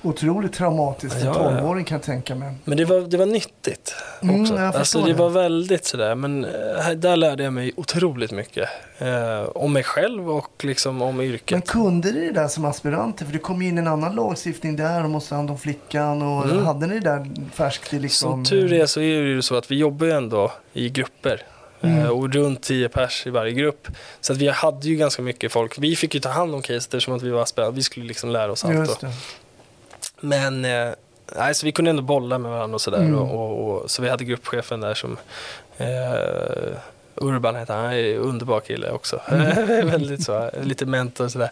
Otroligt traumatiskt för Ja. 12-åring kan jag tänka mig. Men det var, det var nyttigt Mm, också. jag alltså, det det. var väldigt sådär, men eh, där lärde jag mig otroligt mycket. Eh, om mig själv och liksom om yrket. Men kunde ni det där som aspiranter? För det kom in en annan lagstiftning där och måste ta hand om flickan. Och Mm. Hade ni det där färskt i liksom? Som tur är så är det ju så att vi jobbar ju ändå i grupper. Mm. Eh, Och runt 10 pers i varje grupp. Så att vi hade ju ganska mycket folk. Vi fick ju ta hand om caset eftersom att vi var aspiranter. Vi skulle liksom lära oss allt. Men eh, nej, så vi kunde ändå bolla med varandra och sådär. Mm. Och, och, och, så vi hade gruppchefen där som eh, Urban heter han, han är underbar kille också. Mm. Väldigt så, lite mentor och sådär.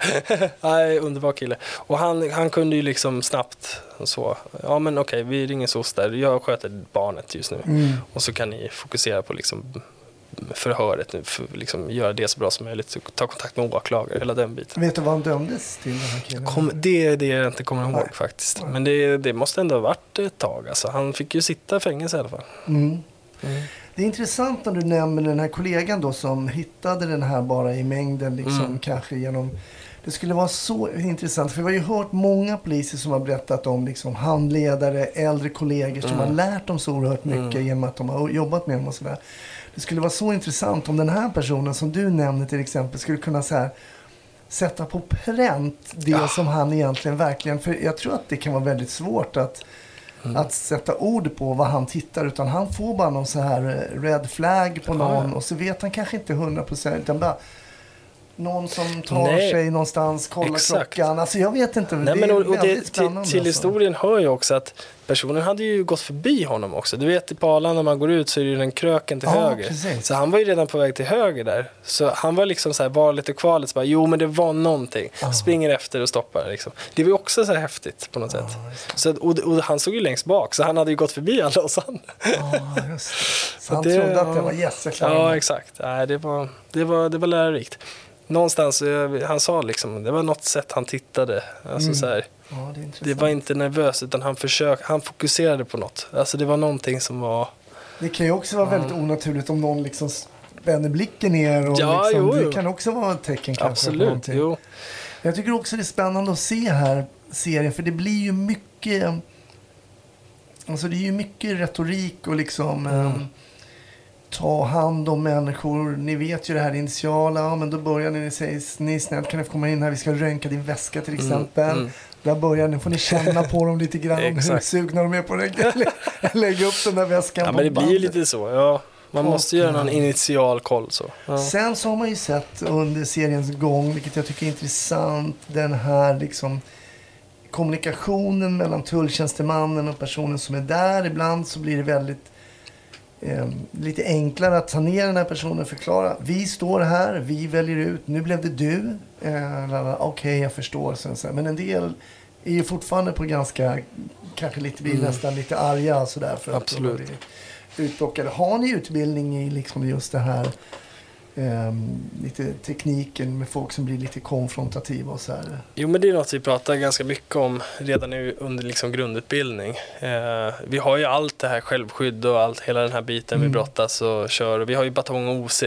Nej, underbar kille. Och han, han kunde ju liksom snabbt så, ja men okej vi ringer SOS där, jag sköter barnet just nu. Mm. Och så kan ni fokusera på liksom förhöret för liksom göra det så bra som möjligt. Ta kontakt med åklagare, hela den biten. Vet du vad han dömdes till den här killen? Kom, det är det jag inte kommer ihåg Nej. faktiskt. Men det, det måste ändå ha varit ett tag. Alltså. Han fick ju sitta i fängelse i alla fall. Mm. Det är intressant när du nämner den här kollegan då som hittade den här bara i mängden, liksom Mm. kanske genom Det skulle vara så intressant, för vi har ju hört många poliser som har berättat om liksom handledare, äldre kollegor som har lärt dem så oerhört mycket genom att de har jobbat med dem och sådär. Det skulle vara så intressant om den här personen som du nämner till exempel skulle kunna så här, sätta på pränt det som han egentligen verkligen... För jag tror att det kan vara väldigt svårt att, att sätta ord på vad han tittar. Utan han får bara någon så här eh, red flag på någon och så vet han kanske inte hundra procent. Utan bara någon som tar Nej. sig någonstans, kollar Exakt. klockan. Alltså jag vet inte. Nej, det men är och, och det, till, till alltså. historien hör ju också att personen hade ju gått förbi honom också. Du vet på Arlanda när man går ut så är det ju den kröken till Ja, höger. precis. Så han var ju redan på väg till höger där. Så han var liksom så här valet och kvalet. Så bara, jo men det var någonting. Springer efter och stoppar liksom. Det var ju också så här häftigt på något sätt. Så, och, och han stod ju längst bak så han hade ju gått förbi alla oss andra. Ja, just det. Så han det- trodde att det var yes, Ja, exakt. Nej, det, var, det, var, det var lärorikt. Någonstans, eh, han sa liksom, det var något sätt han tittade. Alltså Mm. så här, Ja, det det var inte nervös utan han försökte, han fokuserade på något. Alltså det var någonting som var, Det kan ju också vara väldigt onaturligt om någon liksom spänner blicken ner. Och Ja, liksom, jo, jo. Det kan också vara ett tecken kanske. absolut, jo. Jag tycker också det är spännande att se här serien. För det blir ju mycket... Alltså det är ju mycket retorik och liksom... Mm. Ta hand om människor. Ni vet ju det här initiala. Ja, men då börjar ni, ni säger ni snällt kan få komma in här. Vi ska röntga din väska till exempel. mm. Där börjar ni. får ni känna på dem lite grann. hur sugna de är på att lägga, upp den där väskan Ja på men det blir ju lite så, ja. Man Och, måste göra någon initial koll så. Ja. Sen så har man ju sett under seriens gång, vilket jag tycker är intressant, den här liksom kommunikationen mellan tulltjänstemannen och personen som är där. Ibland så blir det väldigt eh, lite enklare att ta ner den här personen och förklara. Vi står här, vi väljer ut, nu blev det du. Eh, Okej, jag förstår. Sen, här. Men en del är ju fortfarande på ganska, kanske lite, blir nästan lite arga sådär för att de Absolut. blir utplockade. Har ni utbildning i liksom just det här ehm, lite tekniken med folk som blir lite konfrontativa och så här? Jo men det är något vi pratar ganska mycket om redan under liksom grundutbildning. Eh, vi har ju allt det här självskydd och allt, hela den här biten Mm. vi brottas och kör. Vi har ju batong och OC.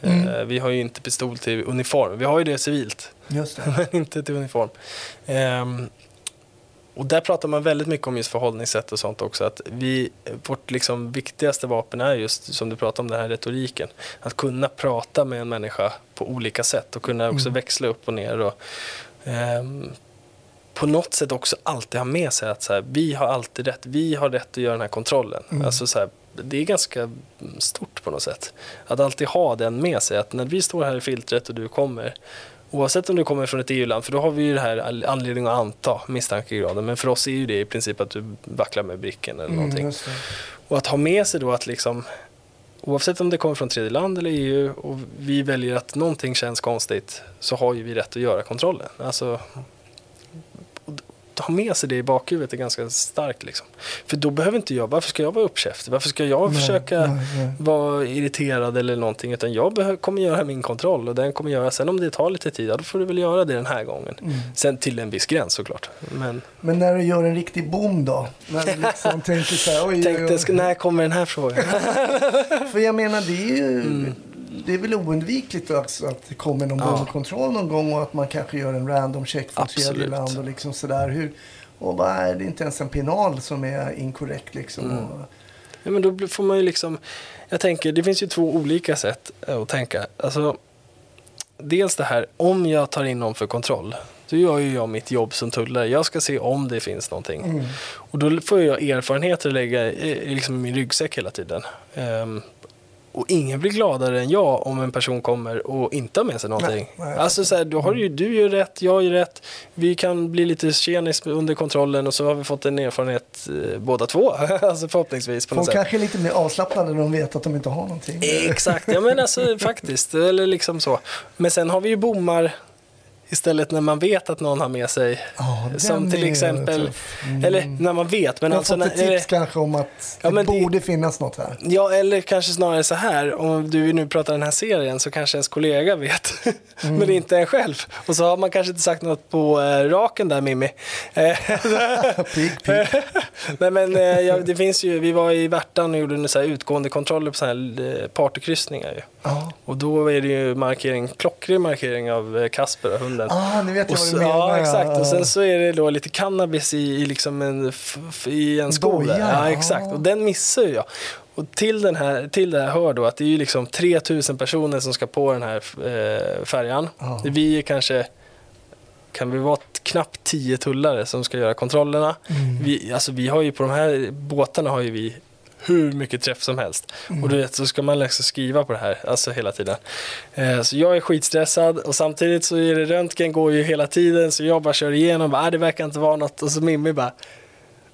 Eh, vi har ju inte pistol till uniform. Vi har ju det civilt. Just det. men inte till uniform. Och där pratar man väldigt mycket om just förhållningssätt och sånt också. Att vi, vårt liksom viktigaste vapen är just, som du pratade om, den här retoriken. Att kunna prata med en människa på olika sätt och kunna också växla upp och ner. Och, ehm, på något sätt också alltid ha med sig att så här, vi har alltid rätt, vi har rätt att göra den här kontrollen. Alltså så här, det är ganska stort på något sätt. Att alltid ha den med sig, att när vi står här i filtret och du kommer, oavsett om du kommer från ett EU-land, för då har vi ju det här anledning att anta misstankegraden, men för oss är ju det i princip att du vacklar med bricken eller någonting. Mm, det. Och att ha med sig då att liksom, oavsett om det kommer från tredje land eller EU och vi väljer att någonting känns konstigt så har ju vi rätt att göra kontrollen. Alltså, ha med sig det i bakhuvudet är ganska starkt liksom. För då behöver inte jag, varför ska jag vara uppkäftig? Varför ska jag Nej, försöka nej, nej. vara irriterad eller någonting? Utan jag kommer göra min kontroll och den kommer göra, sen om det tar lite tid, ja, då får du väl göra det den här gången. Mm. Sen till en viss gräns såklart. Men Men när du gör en riktig bom då? När du liksom tänker så här, oj, tänkte, oj. ska- när kommer den här frågan? För jag menar, det är ju... Mm. Det är väl oundvikligt också att det kommer någon Ja. bomkontroll någon gång och att man kanske gör en random check från tredje land och liksom sådär. Hur, och vad är det inte ens en penal som är inkorrekt liksom? Mm. Och, Ja, men då får man ju liksom, jag tänker, det finns ju två olika sätt eh, att tänka. Alltså, dels det här, om jag tar in någon för kontroll, då gör ju jag mitt jobb som tullare. Jag ska se om det finns någonting. Mm. Och då får jag erfarenheter att lägga liksom i min ryggsäck hela tiden. Ehm, och ingen blir gladare än jag om en person kommer och inte har med sig någonting. Nej, nej. alltså så här, då har ju, du gör rätt, jag gör rätt. Vi kan bli lite tjenis under kontrollen och så har vi fått en erfarenhet eh, båda två. alltså förhoppningsvis på något Folk sätt. kanske är lite mer avslappnade när de vet att de inte har någonting. Exakt, ja men alltså faktiskt. Eller liksom så. Men sen har vi ju bommar istället när man vet att någon har med sig. Den som till exempel. Mm. eller när man vet. Men Jag har alltså, fått ett tips kanske om att Ja, det men det- borde finnas något här. Ja, eller kanske snarare så här. Om du nu pratar den här serien så kanske ens kollega vet. Mm. men inte en själv. Och så har man kanske inte sagt något på eh, raken där Mimmi. Pik, pik. Nej men eh, ja, det finns ju, vi var i Värtan och gjorde så här utgående kontroller på så här eh, partykryssningar ju. Ja. Och då är det ju markering, klockrig markering av eh, Kasper, hunden. Ah, nu vet jag Och vad så, du menar. ja, exakt. Och sen så är det då lite cannabis i, i, liksom en, i en sko. Ja, exakt. Och den missar ju jag. Och till, den här, till det här hör då att det är ju liksom 3000 personer som ska på den här eh, färjan. Ja. Vi är kanske, kan vi vara knappt 10 tullare som ska göra kontrollerna. Mm. Vi, alltså vi har ju på de här båtarna har ju vi hur mycket träff som helst. Mm. Och du vet, så ska man liksom skriva på det här, alltså hela tiden. Eh, så jag är skitstressad och samtidigt så är det röntgen går ju hela tiden så jag bara kör igenom, bara, ah, det verkar inte vara något och så Mimmi bara,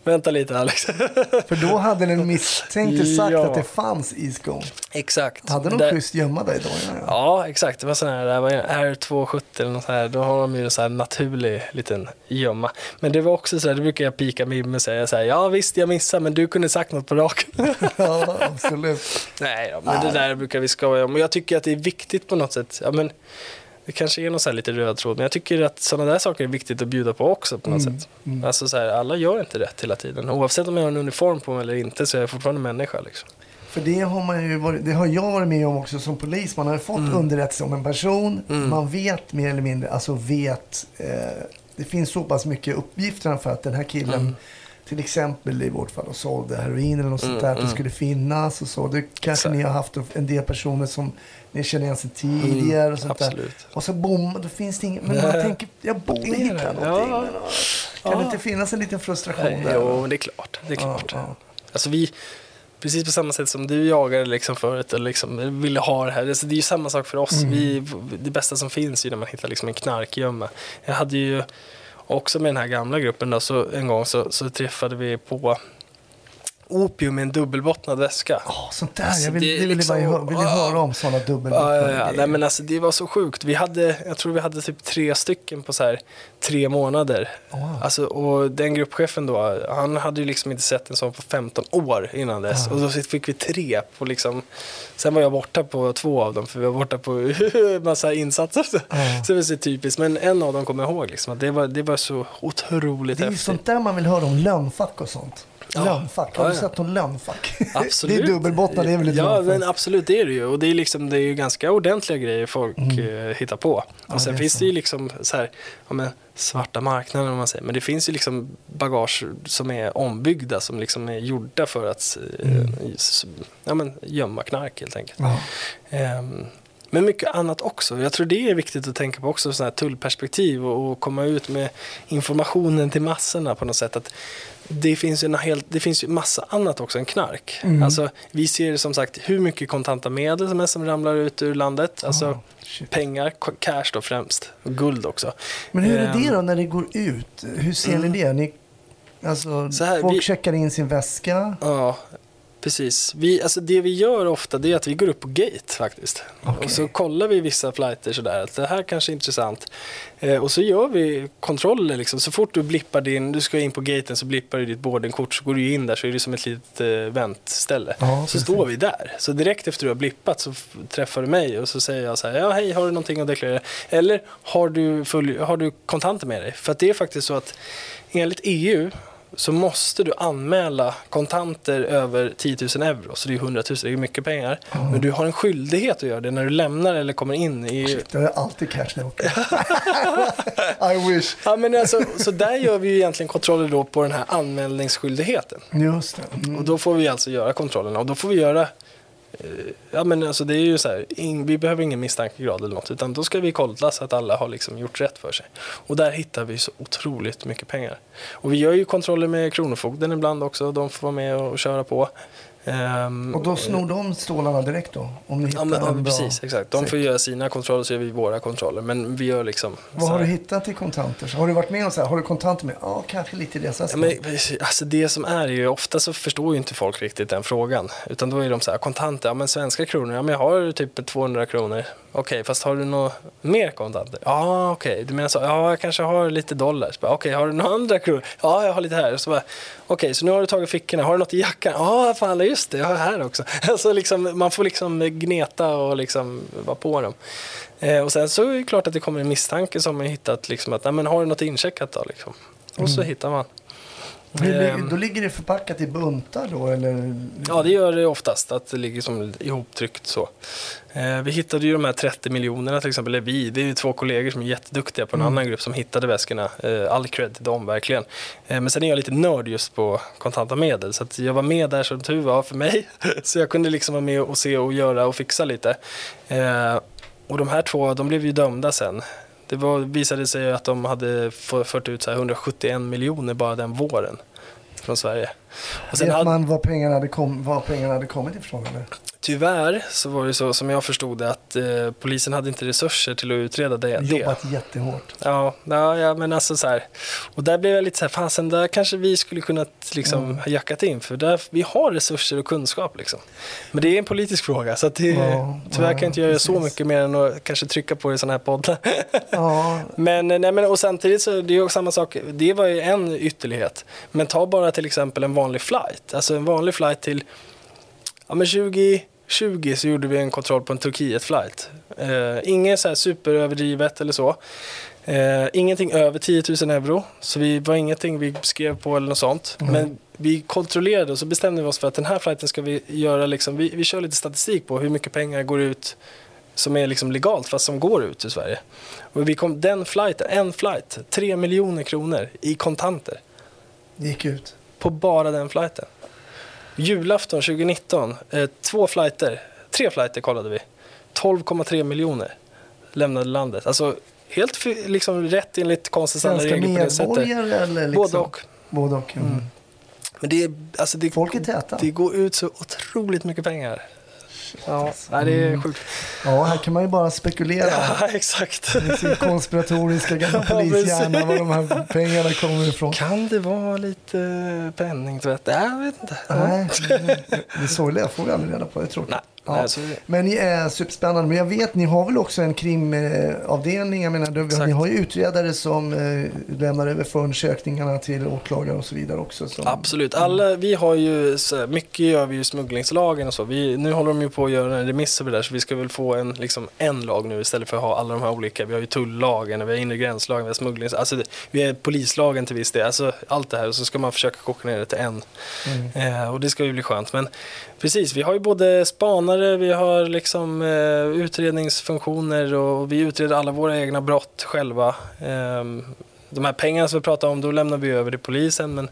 vänta lite Alex. För då hade den misstänkte sagt Ja. att det fanns i skon. Exakt. Hade de schysst gömma dig då? Ja, ja. Ja, exakt. Det var sån här, det var R270 eller något här. Då har de ju en sån här naturlig liten gömma. Men det var också så här, det brukar jag pika Mimmi och säga så här, ja visst jag missade men du kunde sagt något på raken. ja, absolut. Nej då, men det där brukar vi skoja om. Och jag tycker att det är viktigt på något sätt. Ja, men det kanske är någon så lite röd tråd, men jag tycker att sådana där saker är viktigt att bjuda på också på något sätt. Alltså så här, alla gör inte rätt hela tiden. Oavsett om jag har en uniform på mig eller inte så är jag fortfarande människa. Liksom. För det har, man ju varit, det har jag varit med om också som polis. Man har fått Mm. underrättelse om en person. Man vet mer eller mindre, alltså vet. Eh, det finns så pass mycket uppgifter för att den här killen Mm. Till exempel i vårt fall och sålde heroin eller något sånt där. Att det skulle finnas och så. Det kanske Mm, ni har haft en del personer som ni känner igen sedan tidigare och sånt där. Mm. Och så bom, då finns det inget. Men man tänker, jag borde hitta någonting. Men, Kan det inte finnas en liten frustration där? jo, men det är klart. Det är klart. Alltså vi, precis på samma sätt som du jagade liksom förut och liksom ville ha det här. Alltså det är ju samma sak för oss. Mm. Vi, det bästa som finns är ju när man hittar liksom en knarkgömma. Jag hade ju också med den här gamla gruppen då, så en gång så, så träffade vi på opium i en dubbelbottnad väska. Ja, sånt där. Alltså, jag vill, det vill, liksom- bara, hö- vill jag höra om sådana Ja, dubbelbottnade ja, ja. Nej, men alltså, det var så sjukt. Vi hade, jag tror vi hade typ tre stycken på så här, tre månader. Wow. Alltså, och den gruppchefen då, han hade ju liksom inte sett en sån på 15 år innan dess. Och då fick vi tre på liksom, sen var jag borta på två av dem för vi var borta på massa insatser. Så, så det var så typiskt. Men en av dem kommer jag ihåg liksom, det var, det var så otroligt Det är häftigt. sånt där man vill höra om lönnfack och sånt. Ja. Lönnfack, har Ja, du ja. sett någon lönnfack? Absolut. det är dubbelbottnad, det är väl ett Ja, men absolut det är det ju. Och det är, liksom, det är ju ganska ordentliga grejer folk eh, hittar på. Och Mm. Ja, sen det finns så. det ju liksom så här, ja, men, svarta marknaden om man säger. Men det finns ju liksom bagage som är ombyggda som liksom är gjorda för att eh, s- ja, men, gömma knark helt enkelt. Mm. Ja. Ehm, men mycket annat också. Jag tror det är viktigt att tänka på också, sådana här tullperspektiv och, och komma ut med informationen till massorna på något sätt. Att det finns ju en helt, det finns ju massa annat också än knark. Mm. Alltså, vi ser som sagt hur mycket kontanta medel som, är som ramlar ut ur landet. Alltså shit. pengar, cash då främst. Och guld också. Men hur är Ehm, det då när det går ut? Hur ser ni det? Ni, alltså, Så här, folk vi- checkar in sin väska. Ja, precis. Vi, alltså det vi gör ofta det är att vi går upp på gate faktiskt. Okej. Och så kollar vi vissa flighter sådär, att det här kanske är intressant. Eh, och så gör vi kontroller liksom. Så fort du blippar din, du ska in på gaten så blippar du ditt boardingkort så går du in där så är det som ett litet eh, väntställe. Ja, så precis. står vi där. Så direkt efter du har blippat så träffar du mig och så säger jag så här, ja hej har du någonting att deklarera? Eller har du, full, har du kontanter med dig? För att det är faktiskt så att enligt EU så måste du anmäla kontanter över 10 000 euro. Så det är 100 000, det är mycket pengar. Men du har en skyldighet att göra det när du lämnar eller kommer in i... Det är alltid cash när jag åker. I wish. Ja, men alltså, så där gör vi ju egentligen kontroller då på den här anmälningsskyldigheten. Just det. Mm. Och då får vi alltså göra kontrollerna och då får vi göra Ja men alltså det är ju så här, ing, vi behöver ingen misstankegrad eller något utan då ska vi kolla så att alla har liksom gjort rätt för sig. Och där hittar vi så otroligt mycket pengar. Och vi gör ju kontroller med Kronofogden ibland också, de får vara med och köra på. Ehm, Och då snor de stålarna direkt då? Om ni hittar Ja, men, ja, bra... precis, exakt. De får göra sina kontroller så gör vi våra kontroller. Men vi gör liksom... Vad har du hittat i kontanter? Har du varit med om så här? Har du kontanter med? Ja, kanske lite i Ja, resväskan. men, alltså det som är ju, ofta så förstår ju inte folk riktigt den frågan. Utan då är de så här, kontanter, ja men svenska kronor, ja men jag har typ 200 kronor. Okej, fast har du något mer kontanter? Ja, okej, du menar så, ja jag kanske har lite dollar. Okej, har du några andra kronor? Ja, jag har lite här. Och så bara, okej, så nu har du tagit fickorna, har du något i jackan? Ja, fan just det, jag har här också. Alltså liksom, man får liksom gneta och liksom vara på dem. Eh, och sen så är det klart att det kommer en misstanke som har hittat liksom att, nej men har du något incheckat då liksom? Och så hittar man. Hur, Ehm. då ligger det förpackat i buntar då eller? Ja, det gör det oftast, att det ligger som ihoptryckt så. Eh, vi hittade ju de här 30 miljonerna till exempel, eller vi, det är ju två kollegor som är jätteduktiga på en annan grupp som hittade väskorna. Eh, all cred till dem verkligen. Eh, men sen är jag lite nörd just på kontanta medel, så att jag var med där som tur var för mig. så jag kunde liksom vara med och se och göra och fixa lite. Och de här två, de blev ju dömda sen. Det var, visade sig att de hade fört ut så här 171 miljoner bara den våren från Sverige. Och sen Vet hade- man var pengarna, hade kom, var pengarna hade kommit ifrån eller? Tyvärr så var det så som jag förstod det att eh, polisen hade inte resurser till att utreda det. det. Jobbat jättehårt. Ja, ja, ja, men alltså så här. Och där blev jag lite så här, fasen där kanske vi skulle kunna liksom Mm. ha jackat in för där, vi har resurser och kunskap liksom. Men det är en politisk fråga så att det, Ja, tyvärr ja, kan jag inte göra så precis. mycket mer än att kanske trycka på det i sådana här poddar. Ja, Men, nej, men och samtidigt så det är ju samma sak, det var ju en ytterlighet. Men ta bara till exempel en vanlig flight, alltså en vanlig flight till, ja men 2020 så gjorde vi en kontroll på en Turkiet-flight. Eh, inget så här superöverdrivet eller så. Eh, ingenting över 10 000 euro, så vi var ingenting vi skrev på eller något sånt. Men vi kontrollerade och så bestämde vi oss för att den här flighten ska vi göra, liksom, vi, vi kör lite statistik på hur mycket pengar går ut som är liksom legalt fast som går ut ur Sverige. Och vi kom, den flighten, en flight, 3 miljoner kronor i kontanter det gick ut. På bara den flighten. Julafton 2019, eh, två flighter, tre flighter kollade vi. 12,3 miljoner lämnade landet. Alltså helt liksom rätt enligt konstens alla Svenska regler på det sättet. medborgare eller liksom? Både och. Både och. Mm. Men det, är, alltså det, Folk är täta. det går ut så otroligt mycket pengar. Ja, nej, det är sjukt. Ja, här kan man ju bara spekulera. Ja, exakt. I sin konspiratoriska gamla Ja, polishjärna precis. var de här pengarna kommer ifrån. Kan det vara lite penningtvätt? Jag vet inte. Nej, det, sorgliga får vi aldrig reda på. Det är tråkigt. Nej, Ja. Men är superspännande. Men jag vet, ni har väl också en krimavdelning? Jag menar, du- Exakt. ni har ju utredare som eh, lämnar över förundersökningarna till åklagare och så vidare också. Som, Absolut. Alla, vi har ju, så mycket gör vi ju smugglingslagen och så. Vi, nu håller de ju på att göra en remiss över det där så vi ska väl få en, liksom, en lag nu istället för att ha alla de här olika. Vi har ju tullagen, vi har inre gränslagen, vi har smugglings... Alltså, det- vi har polislagen till viss del. Alltså, allt det här och så ska man försöka koka ner det till en. Eh, och det ska ju bli skönt. Men precis, vi har ju både spanare, vi har liksom eh, utredningsfunktioner och vi utreder alla våra egna brott själva. Eh, de här pengarna som vi pratar om, då lämnar vi över till polisen. Men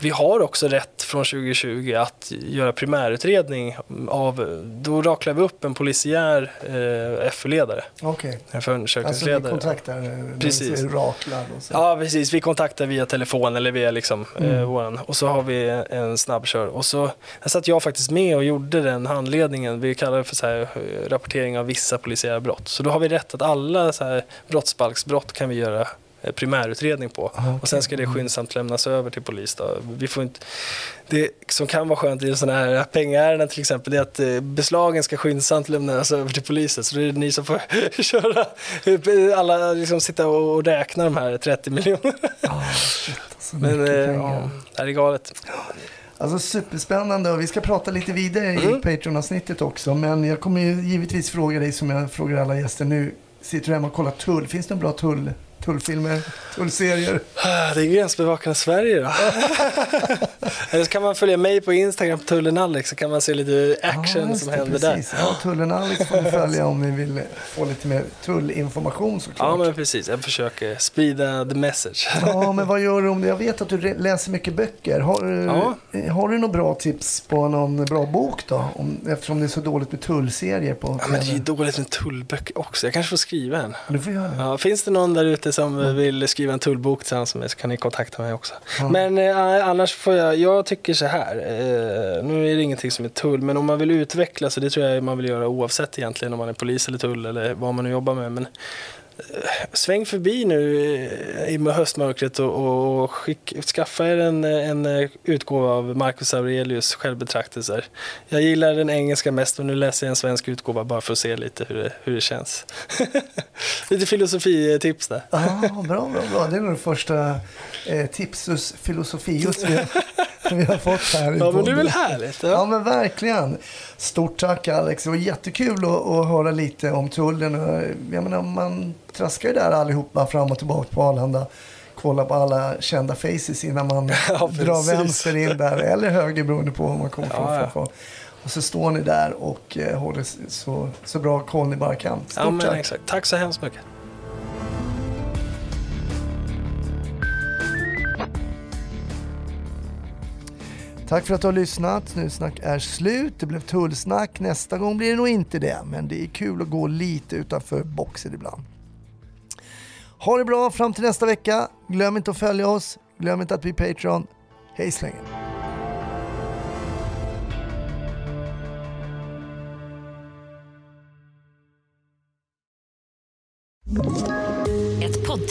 vi har också rätt från 2020 att göra primärutredning av, då raklar vi upp en polisiär eh, FU-ledare, Okej. en Alltså ni förundersökningsledare. kontaktar eh, Precis. Raklar och så. Ja, precis. Vi kontaktar via telefon eller via liksom, Mm. eh, våran. Och så har vi en snabbkör. Och så här satt jag faktiskt med och gjorde den handledningen. Vi kallar det för så här, eh, rapportering av vissa polisiära brott. Så då har vi rätt att alla så här, brottsbalksbrott kan vi göra eh, primärutredning på. Och sen ska det skyndsamt lämnas över till polis. Då. Vi får inte, det som kan vara skönt i sådana här pengaärenden till exempel, det är att eh, beslagen ska skyndsamt lämnas över till polisen. Så det är ni som får köra, alla liksom sitta och räkna de här 30 miljonerna. Så Men eh, ja, det är galet. Alltså superspännande och vi ska prata lite vidare i Mm. Patreon-avsnittet också. Men jag kommer ju givetvis fråga dig som jag frågar alla gäster nu. Sitter du hemma och kollar tull? Finns det en bra tull, tullfilmer, tullserier? Det är Gränsbevakande Sverige då. Eller så kan man följa mig på Instagram, Tullen Alex, så kan man se lite action just som det, händer precis. där. Ja, tullen Alex får ni följa om ni vill få lite mer tullinformation såklart. Ja, men precis. Jag försöker sprida the message. Ja, men vad gör du om det? Jag vet att du läser mycket böcker. Har, du- Ja. har du några bra tips på någon bra bok då? Om, eftersom det är så dåligt med tullserier på Ja, men det är ju dåligt med tullböcker också. Jag kanske får skriva en. Du får göra det. Ja, finns det någon där ute som vill skriva en tullbok tillsammans med mig så kan ni kontakta mig också. Men eh, annars får jag, jag tycker så här, eh, nu är det ingenting som är tull, men om man vill utvecklas, och det tror jag man vill göra oavsett egentligen om man är polis eller tull eller vad man nu jobbar med. Men sväng förbi nu i höstmörkret och, och, skick, skaffa er en, en eh, utgåva av Marcus Aurelius självbetraktelser. Jag gillar den engelska mest och nu läser jag en svensk utgåva bara för att se lite hur det, hur det känns. lite filosofitips där. Ja, bra, bra, bra. Det är nog det första eh, tipsus filosofius vi, vi har fått här Ja, men det är väl härligt? Ja, Ja. men verkligen. Stort tack Alex. Det var jättekul att, att höra lite om tullen. Jag menar, man traskar ju där allihopa fram och tillbaka på Arlanda kolla på alla kända faces innan man Ja, drar vänster in där, eller höger beroende på var man kommer Ja, från. ja. Och så står ni där och eh, håller så, så bra koll ni bara kan. Stort tack. exakt. Tack så hemskt mycket. Tack för att du har lyssnat. Snusnack är slut. Det blev tullsnack. Nästa gång blir det nog inte det. Men det är kul att gå lite utanför boxen ibland. Ha det bra fram till nästa vecka. Glöm inte att följa oss. Glöm inte att bli Patreon. Hej så länge. you